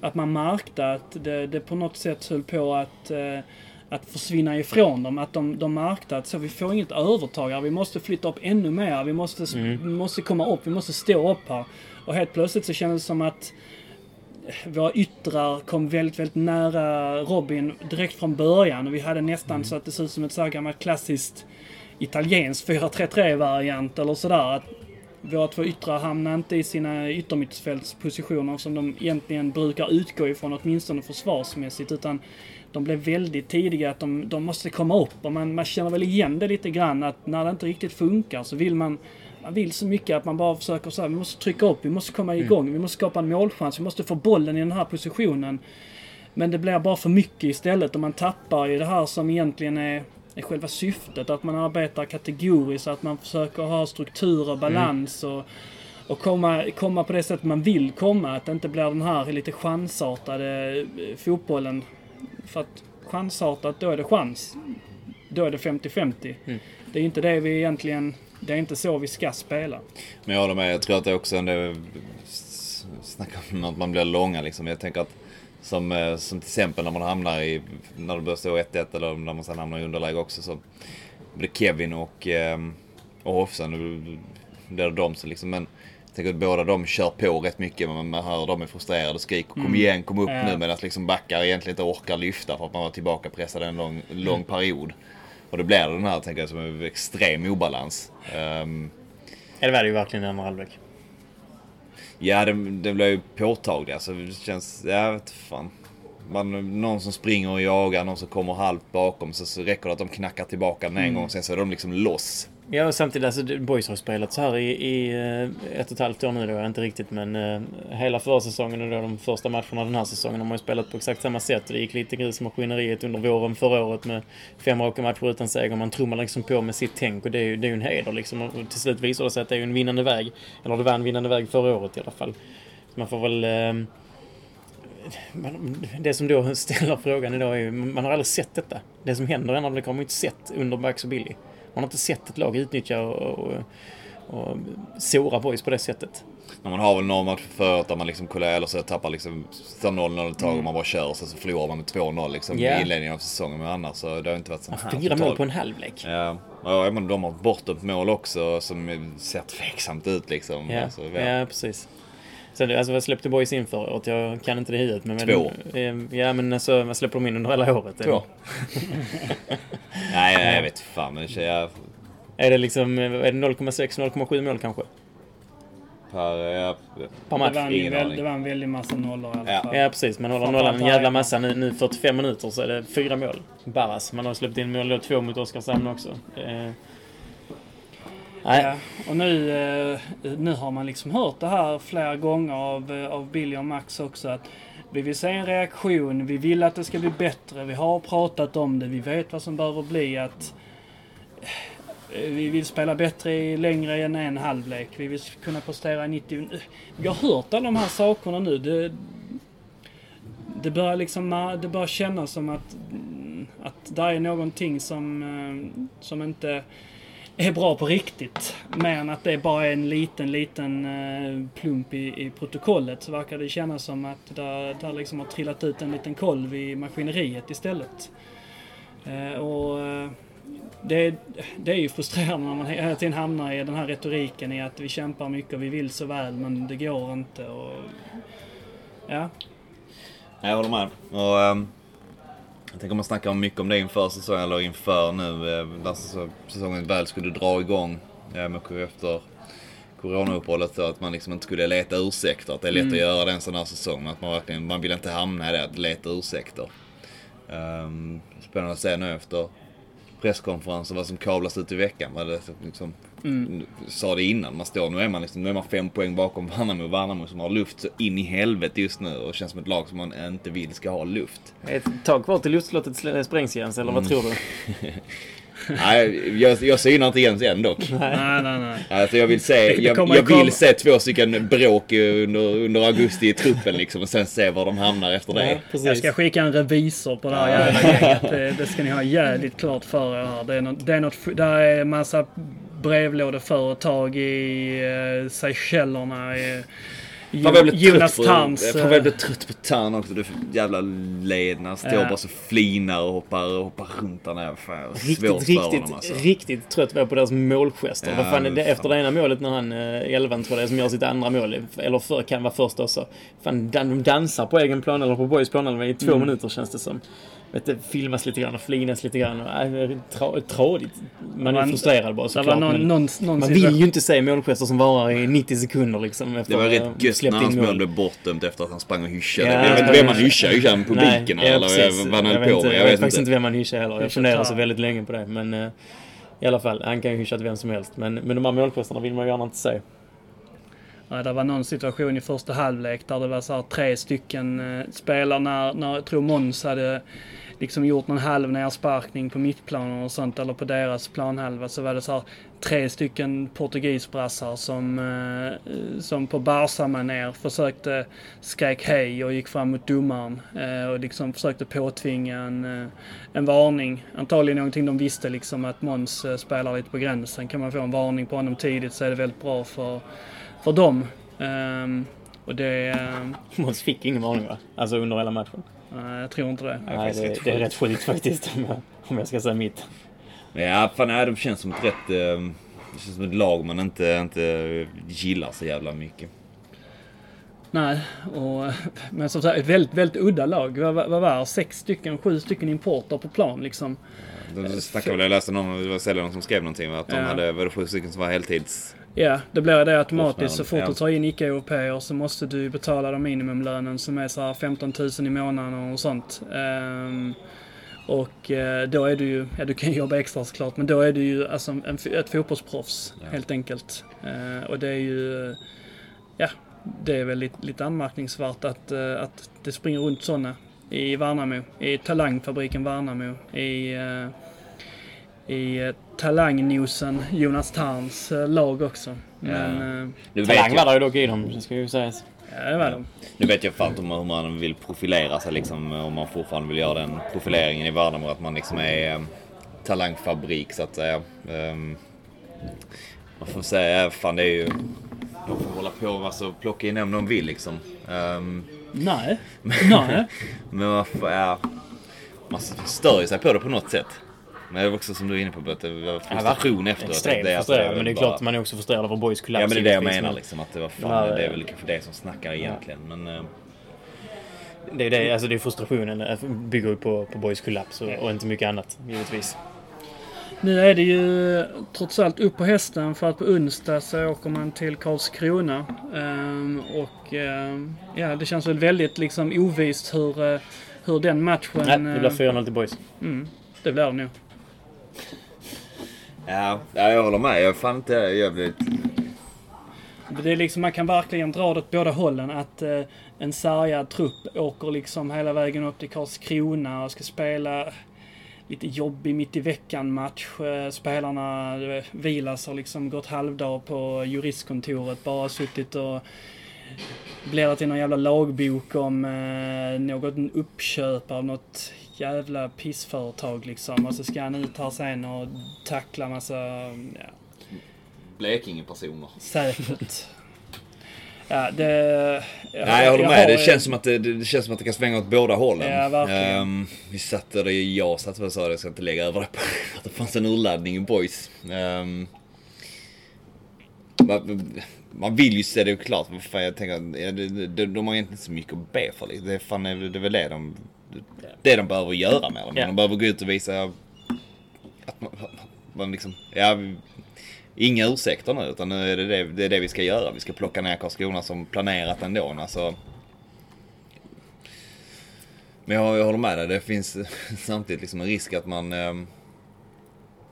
att man märkte att det, det på något sätt höll på att, eh, att försvinna ifrån dem. Att de, de märkte att så, vi får inget övertag här. Vi måste flytta upp ännu mer. Vi måste, Mm. måste komma upp. Vi måste stå upp här. Och helt plötsligt så kändes det som att våra yttrar kom väldigt, väldigt nära Robin direkt från början. Och vi hade nästan så att det såg ut som ett så här gammalt klassiskt italienskt 4-3-3-variant eller sådär. Att våra två yttrar hamnade inte i sina yttermittfältspositioner som de egentligen brukar utgå ifrån, åtminstone försvarsmässigt. Utan de blev väldigt tidiga att de, de måste komma upp. Och man, man känner väl igen det lite grann att när det inte riktigt funkar så vill man man vill så mycket att man bara försöker så här, vi måste trycka upp, vi måste komma igång, vi måste skapa en målchans, vi måste få bollen i den här positionen. Men det blir bara för mycket istället och man tappar ju det här som egentligen är, är själva syftet. Att man arbetar kategoriskt, att man försöker ha struktur och balans och, och komma, komma på det sättet man vill komma. Att det inte blir den här lite chansartade eh, fotbollen. För att chansartat, då är det chans. Då är det 50-50. Mm. Det är inte det vi egentligen... Det är inte så vi ska spela. Men jag håller med. Jag tror att det också är det Snacka om att man blir långa liksom. Jag tänker att som, eh, som till exempel när man hamnar i, när det börjar stå 1-1 eller när man sen hamnar i underläge också så blir Kevin och, eh, och Hoffsen, blir det de som liksom, men jag tänker att båda de kör på rätt mycket, men man hör dem är frustrerade och skriker kom igen, kom upp Ja. nu, medan liksom backar egentligen inte orkar lyfta för att man var tillbaka pressad en lång, lång period. Och då blir det den här, tänker jag, som en extrem obalans. Ehm, Ja, det var det ju verkligen i andra halvlek. Ja, det, det blir ju påtagligt. Alltså, det känns... Jag vet fan. Man, någon som springer och jagar, någon som kommer halvt bakom. Så, så räcker det att de knackar tillbaka den en gång. Sen så är de liksom loss. Ja, och samtidigt, alltså, Boys har spelat så här i, i eh, ett och ett halvt år nu då, inte riktigt, men eh, hela förra säsongen och då de första matcherna den här säsongen har man ju spelat på exakt samma sätt. Det gick lite grus i maskineriet under våren förra året med fem raka matcher utan seger. Man trummar liksom på med sitt tänk och det är ju, det är ju en heder liksom. Och till slut visar det sig att det är ju en vinnande väg. Eller det var en vinnande väg förra året i alla fall. Så man får väl... Eh, det som då [laughs] ställer frågan idag är ju, man har aldrig sett detta. Det som händer i det har man ju inte sett under Bucks och Billy. Man har inte sett ett lag utnyttja och, och, och såra boys på det sättet. När man har väl några matcher förut där man liksom kollar eller så tappar liksom står 0-0 ett tag och man bara kör och sen så förlorar man med 2-0 liksom Ja. i inledningen av säsongen. Men annars så det har inte varit så här Fyra mål på en halvlek. Ja, jag menar, de har bort ett mål också som ser tveksamt ut liksom. Ja, Alltså, ja. ja precis. Sen, alltså vad släppte boys in förra året? Jag kan inte det i huvudet. Men, Två. Men, ja men alltså vad släpper de in under hela året? Två. [laughs] Nej, nej, jag vet fan. Men det är det liksom, är det 0,6-0,7 mål kanske? per, ja, Per Det match? var, en, ingen väl, det var en väldig massa nollor i alla Ja. fall. Ja precis, man håller nollan en jävla massa. Nu, nu 45 minuter så är det fyra mål. Barras. Man har släppt in mål då, två mot Oskarshamn också. Eh, nej, Ja, och nu, eh, nu har man liksom hört det här flera gånger av, eh, av Billy och Max också. Att vi vill se en reaktion, vi vill att det ska bli bättre, vi har pratat om det, vi vet vad som behöver bli. att eh, Vi vill spela bättre i längre än en halvlek. Vi vill kunna prestera 90... Vi har hört alla de här sakerna nu. Det, det börjar liksom det börjar kännas som att, mm, att det är någonting som, som inte är bra på riktigt. Men att det bara är en liten, liten eh, plump i, i protokollet så verkar det kännas som att det där liksom har trillat ut en liten kolv i maskineriet istället. Eh, och eh, det, det är ju frustrerande när man hela tiden hamnar i den här retoriken i att vi kämpar mycket och vi vill så väl men det går inte. Och, ja, Jag håller med. Och, um jag tänker man snackar mycket om det inför säsongen, eller inför nu, eh, när säsong- säsongen väl skulle dra igång. eh, med, efter coronauppehållet så att man liksom inte skulle leta ursäkter. Att det är lätt att göra det en sån här säsong. Att man verkligen, man vill inte hamna i det, att leta ursäkter. Um, spännande att se nu efter presskonferensen vad som kablas ut i veckan. Vad det liksom, sa det innan, man står, nu är man liksom, nu är man fem poäng bakom Värnamo. Värnamo som har luft så in i helvete just nu och känns som ett lag som man inte vill ska ha luft. ett tag kvar till luftslottet sprängs Jens, eller vad Mm. tror du? [laughs] Nej, jag, jag synar inte Jens än dock. nej, nej, nej. Alltså jag vill se, jag, jag vill se två stycken bråk under, under augusti i truppen liksom och sen se var de hamnar efter det. Ja, precis. Jag ska skicka en revisor på det här jävla gänget. Det, det ska ni ha jävligt klart för er här. Det är något, det är något, det är massa brevlådeföretag i uh, Seychellerna. I, Fan vad Jonas Tams. fan vad jag blev trött på Tarn också. Det är för jävla leden. Han står bara så flinar och hoppar, hoppar runt där nere. Fan, Riktigt, riktigt, honom alltså. riktigt trött var jag på deras målgester. Ja, Vad fan det, efter det ena målet när han, eh, elvan tror jag det är, som gör sitt andra mål, eller för, kan vara först också. Fan, de dansar på egen plan eller på boys plan eller i två Mm. minuter känns det som. Vet du, filmas lite grann och flinas lite grann. Och, äh, tra, tradigt. Man är frustrerad bara såklart. någon, men någon, någon man vill ju inte se målgester som varar i 90 sekunder liksom. Efter Det var rätt gött när hans mål blev bortdömt efter att han sprang och hyschade. Ja, jag vet inte vem man hyschar. Hyschar han publiken Nej, eller precis. vad han jag höll på med? Jag vet faktiskt inte vem han hyschar heller. Jag funderar så väldigt länge på det. Men eh, i alla fall, han kan ju hyscha till vem som helst. Men, men de här målgesterna vill man ju gärna inte se. Ja, det var någon situation i första halvlek där det var så här tre stycken eh, spelare när, när jag tror Måns hade liksom gjort någon halv nersparkning på mittplanen och sånt eller på deras planhalva så var det så här tre stycken portugisbrassar som, eh, som på Barca-manér försökte skrek hej och gick fram mot domaren eh, och liksom försökte påtvinga en, en varning. Antagligen någonting de visste liksom att Måns spelar lite på gränsen. Kan man få en varning på honom tidigt så är det väldigt bra för för dem. Ehm, och det... [laughs] Måns fick ingen varning va? Alltså under hela matchen. nej, jag tror inte det. Nej, det, rätt det är rätt sjukt faktiskt om jag, om jag ska säga mitt. Ja, fan nej, de känns som ett rätt... eh, Det känns som ett lag man inte, inte gillar så jävla mycket. Nej, och, [laughs] men som sagt ett väldigt, väldigt udda lag. Vad, var det? Sex stycken, sju stycken importer på plan liksom. De snackade väl, jag läste någon, det var Selleron som skrev någonting att de Ja. hade, var det sju stycken som var heltids... Ja, det blir det automatiskt. Så fort du tar in icke-europeer så måste du betala den minimumlönen som är så här 15 000 i månaden och sånt. Ehm, och eh, då är du ju, ja du kan jobba extra såklart, men då är du ju alltså en, ett fotbollsproffs Ja. helt enkelt. Eh, och det är ju, ja, det är väl lite, lite anmärkningsvärt att, eh, att det springer runt sådana i Värnamo, i talangfabriken Värnamo, i eh, i eh, talangnosen Jonas Tarns eh, lag också. Men eh, Nu Talang vet, var jag, det dock i dem, ska ju sägas. ja, det var de. nu vet jag fan inte om hur man vill profilera sig liksom. Om man fortfarande vill göra den profileringen i Värnamo. Att man liksom är eh, talangfabrik så att säga. Ehm, Man får säga, ja, fan det är ju... De får hålla på och alltså, plocka in om de vill liksom. Ehm, Nej. [laughs] Nej. men man får, ja, Man stör ju sig på det på något sätt. Men det är också som du är inne på, att det var frustration efteråt. Extremt det är alltså- frustrerad. Men det är bara- klart man är också frustrerad över Boys kollaps. Ja men det är det jag menar men liksom. Att det var fan, här, det är väl kanske det som snackar egentligen. Men eh, Det är det, alltså det är frustrationen. eh, Bygger ju på, på Boys kollaps och, och inte mycket annat, givetvis. Nu är det ju trots allt upp på hästen för att på onsdag så åker man till Karlskrona. Ehm, och ehm, ja, det känns väl väldigt liksom ovist hur, eh, hur den matchen... Nej, det blir eh, 4-0 till Boys. mm, det blir det nog ja, jag håller med. Jag är fan inte... Jag Det är liksom, man kan verkligen dra det åt båda hållen. Att eh, en sargad trupp åker liksom hela vägen upp till Karlskrona och ska spela lite jobbig mitt i veckan-match. Eh, spelarna, eh, Vilas har liksom gått halvdag på juristkontoret, bara suttit och bläddrat i någon jävla lagbok om eh, något uppköp av något jävla pissföretag liksom. Och så ska han ut här sen och tackla massa, ja, Blekinge-personer. Säkert. [laughs] Ja, det... Nej, jag håller med. har- Det känns, som att det, det känns som att det kan svänga åt båda hållen. Ja, verkligen. Ehm, vi satt där, jag satt och sa det, jag ska inte lägga över det på [laughs] att det fanns en urladdning i boys. Ehm, man, man vill ju se det klart. Fan, jag tänker, ja, det, det, de har egentligen inte så mycket att be för. liksom. Det är, fan, det är väl det de, det de behöver göra med dem. Ja. De behöver gå ut och visa att man, man liksom, ja, Inga ursäkter nu, utan nu är det det, det är det vi ska göra. Vi ska plocka ner Karlskrona som planerat ändå. Alltså, men jag, jag håller med dig. Det finns [laughs] samtidigt liksom en risk att man... ehm,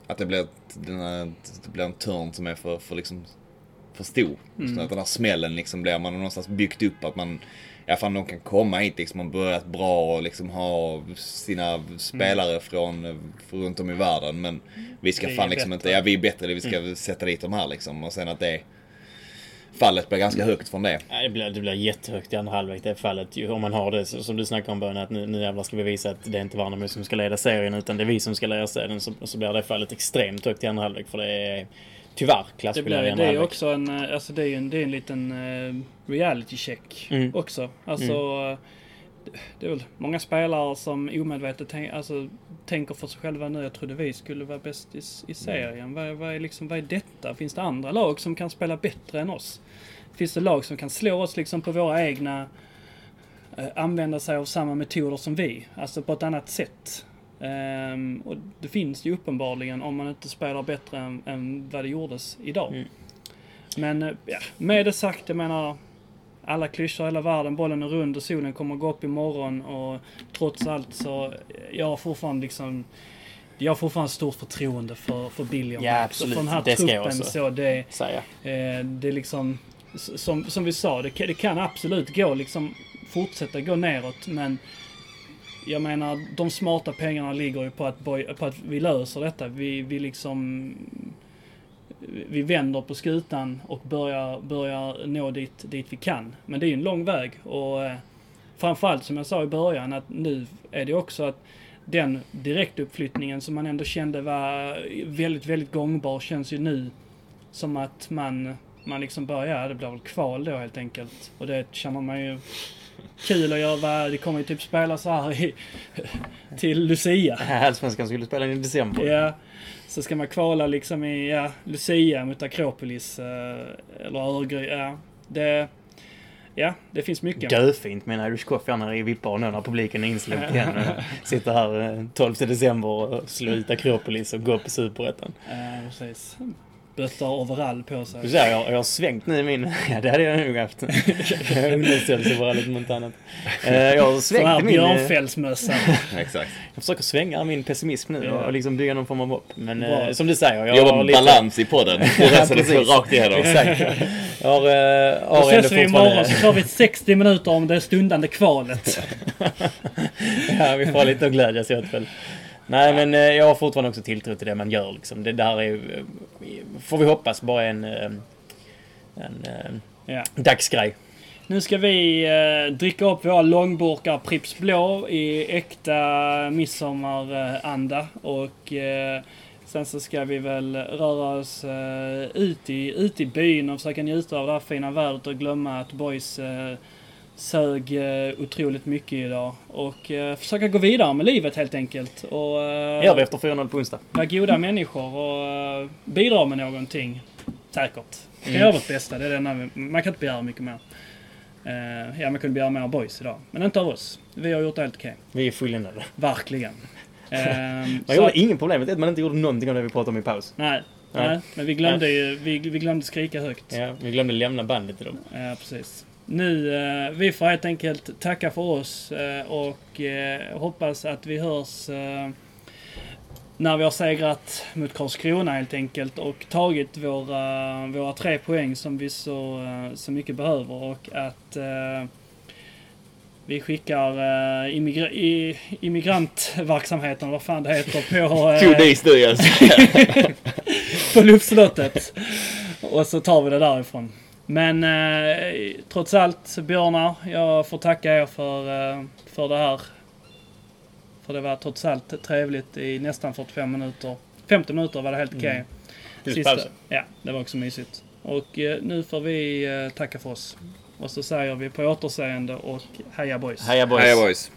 att det blir, här, det blir en törn som är för, för, liksom, för stor. Så att den här smällen liksom blir man har någonstans byggt upp att man... Ja fan de kan komma hit liksom och börjat bra och liksom ha sina spelare från, eh, från runt om i världen. Men vi ska fan liksom bättre. inte... Ja vi är bättre, vi ska sätta dit de här liksom. Och sen att det... Fallet blir ganska högt från det. Nej, det, blir, det blir jättehögt i andra halvlek det fallet. Om man har det så- som du snackade om början att nu, nu jävlar ska vi visa att det är inte Värnamo som ska leda serien utan det är vi som ska leda serien. Så, så blir det fallet extremt högt i andra halvlek för det är tyvärr Det, klasskillnad i blir, det är också en, eh, alltså det är en, det är en liten eh, reality check Mm. också. Alltså, eh, det är väl många spelare som omedvetet tänk, alltså, tänker för sig själva nu. Jag trodde vi skulle vara bäst i, i serien. Vad, vad, är liksom, vad är detta? Finns det andra lag som kan spela bättre än oss? Finns det lag som kan slå oss liksom på våra egna... Använda sig av samma metoder som vi, alltså på ett annat sätt. Ehm, och det finns ju uppenbarligen om man inte spelar bättre än, än vad det gjordes idag. Mm. Men eh, ja, med det sagt, jag menar alla klyschor i hela världen, bollen är rund och solen kommer gå upp imorgon och trots allt så, eh, jag har fortfarande liksom jag har fortfarande stort förtroende för, för Billion. Ja, absolut. För den här Det ska jag truppen också. så det, Säga. Eh, det är liksom, som, som vi sa, det, kan- det kan absolut gå liksom, fortsätta gå neråt men jag menar, de smarta pengarna ligger ju på att, boy, på att vi löser detta. Vi, vi liksom, vi vänder på skutan och börjar, börjar nå dit, dit vi kan. Men det är ju en lång väg och eh, framförallt som jag sa i början att nu är det också att den direktuppflyttningen som man ändå kände var väldigt, väldigt gångbar känns ju nu som att man, man liksom börjar, ja det blir väl kval då helt enkelt. Och det känner man ju kul att göra. Det kommer ju typ spela så här i, till Lucia. Allsvenskan skulle spela i december. Ja, så ska man kvala liksom i ja, Lucia mot Akropolis eh, eller Örgry. Ja, det, ja, det finns mycket. Görfint med en Irish coffee när i vippar nu när publiken är insläppt igen. [laughs] Sitter här eh, 12 december och slår ut Akropolis och går på Superettan. Ja, precis. Böttar overall på sig. ser, jag, jag har svängt nu i min... [laughs] Ja, det hade jag nog haft. [laughs] Ungdomsstälsoverallet mot annat. Eh, Jag har svängt i min... eh, björnfällsmössa. [laughs] Exakt. Jag försöker svänga min pessimism nu och, och liksom bygga någon form av hopp. Men Bra. eh, som du säger, jag Jobba har med lite... balans i podden. Ja, så precis. rakt igenom. Exakt. Jag har, Då har ändå ses vi imorgon så tar vi 60 minuter om det stundande kvalet. Ja, vi får lite att glädjas åt väl. Nej, men eh, jag har fortfarande också tilltro till det man gör liksom. Det där är eh, får vi hoppas, bara en, eh, en eh, Ja. dagsgrej. Nu ska vi eh, dricka upp våra långburkar Pripps Blå i äkta midsommaranda och eh, Sen så ska vi väl röra oss eh, ut, i, ut i byn och försöka njuta av det här fina vädret och glömma att boys eh, sög eh, otroligt mycket idag. Och eh, försöka gå vidare med livet helt enkelt. Och eh, Gör vi efter 4-0 på onsdag. vara goda [laughs] människor och eh, bidra med någonting. Säkert. Ska Mm. göra vårt bästa. Det är det enda man kan inte begära mycket mer. Eh, ja, man kunde begära mer av boys idag. Men inte av oss. Vi har gjort det helt okej. Vi är fulländade. Verkligen. [laughs] Ehm, Man så gjorde ingen problemet är att man inte gjorde någonting av det vi pratade om i paus. Nej, Nej. nej, men vi glömde ju vi, vi glömde skrika högt. Ja, vi glömde lämna bandet till dem. Ja, precis. Nu, eh, vi får helt enkelt tacka för oss eh, och eh, hoppas att vi hörs eh, när vi har segrat mot Karlskrona helt enkelt och tagit våra, våra tre poäng som vi så, eh, så mycket behöver och att eh, vi skickar eh, immigra- i, immigrantverksamheten, vad fan det heter, på, eh, QD Studios. [laughs] på luftslottet. Och så tar vi det därifrån. Men eh, trots allt, Björnar, jag får tacka er för, eh, för det här. För det var trots allt trevligt i nästan 45 minuter. 50 minuter var det helt okej. Plus pausen. Ja, det var också mysigt. Och eh, nu får vi eh, tacka för oss. Och så säger vi på återseende och heja boys. Heja boys! Heja boys.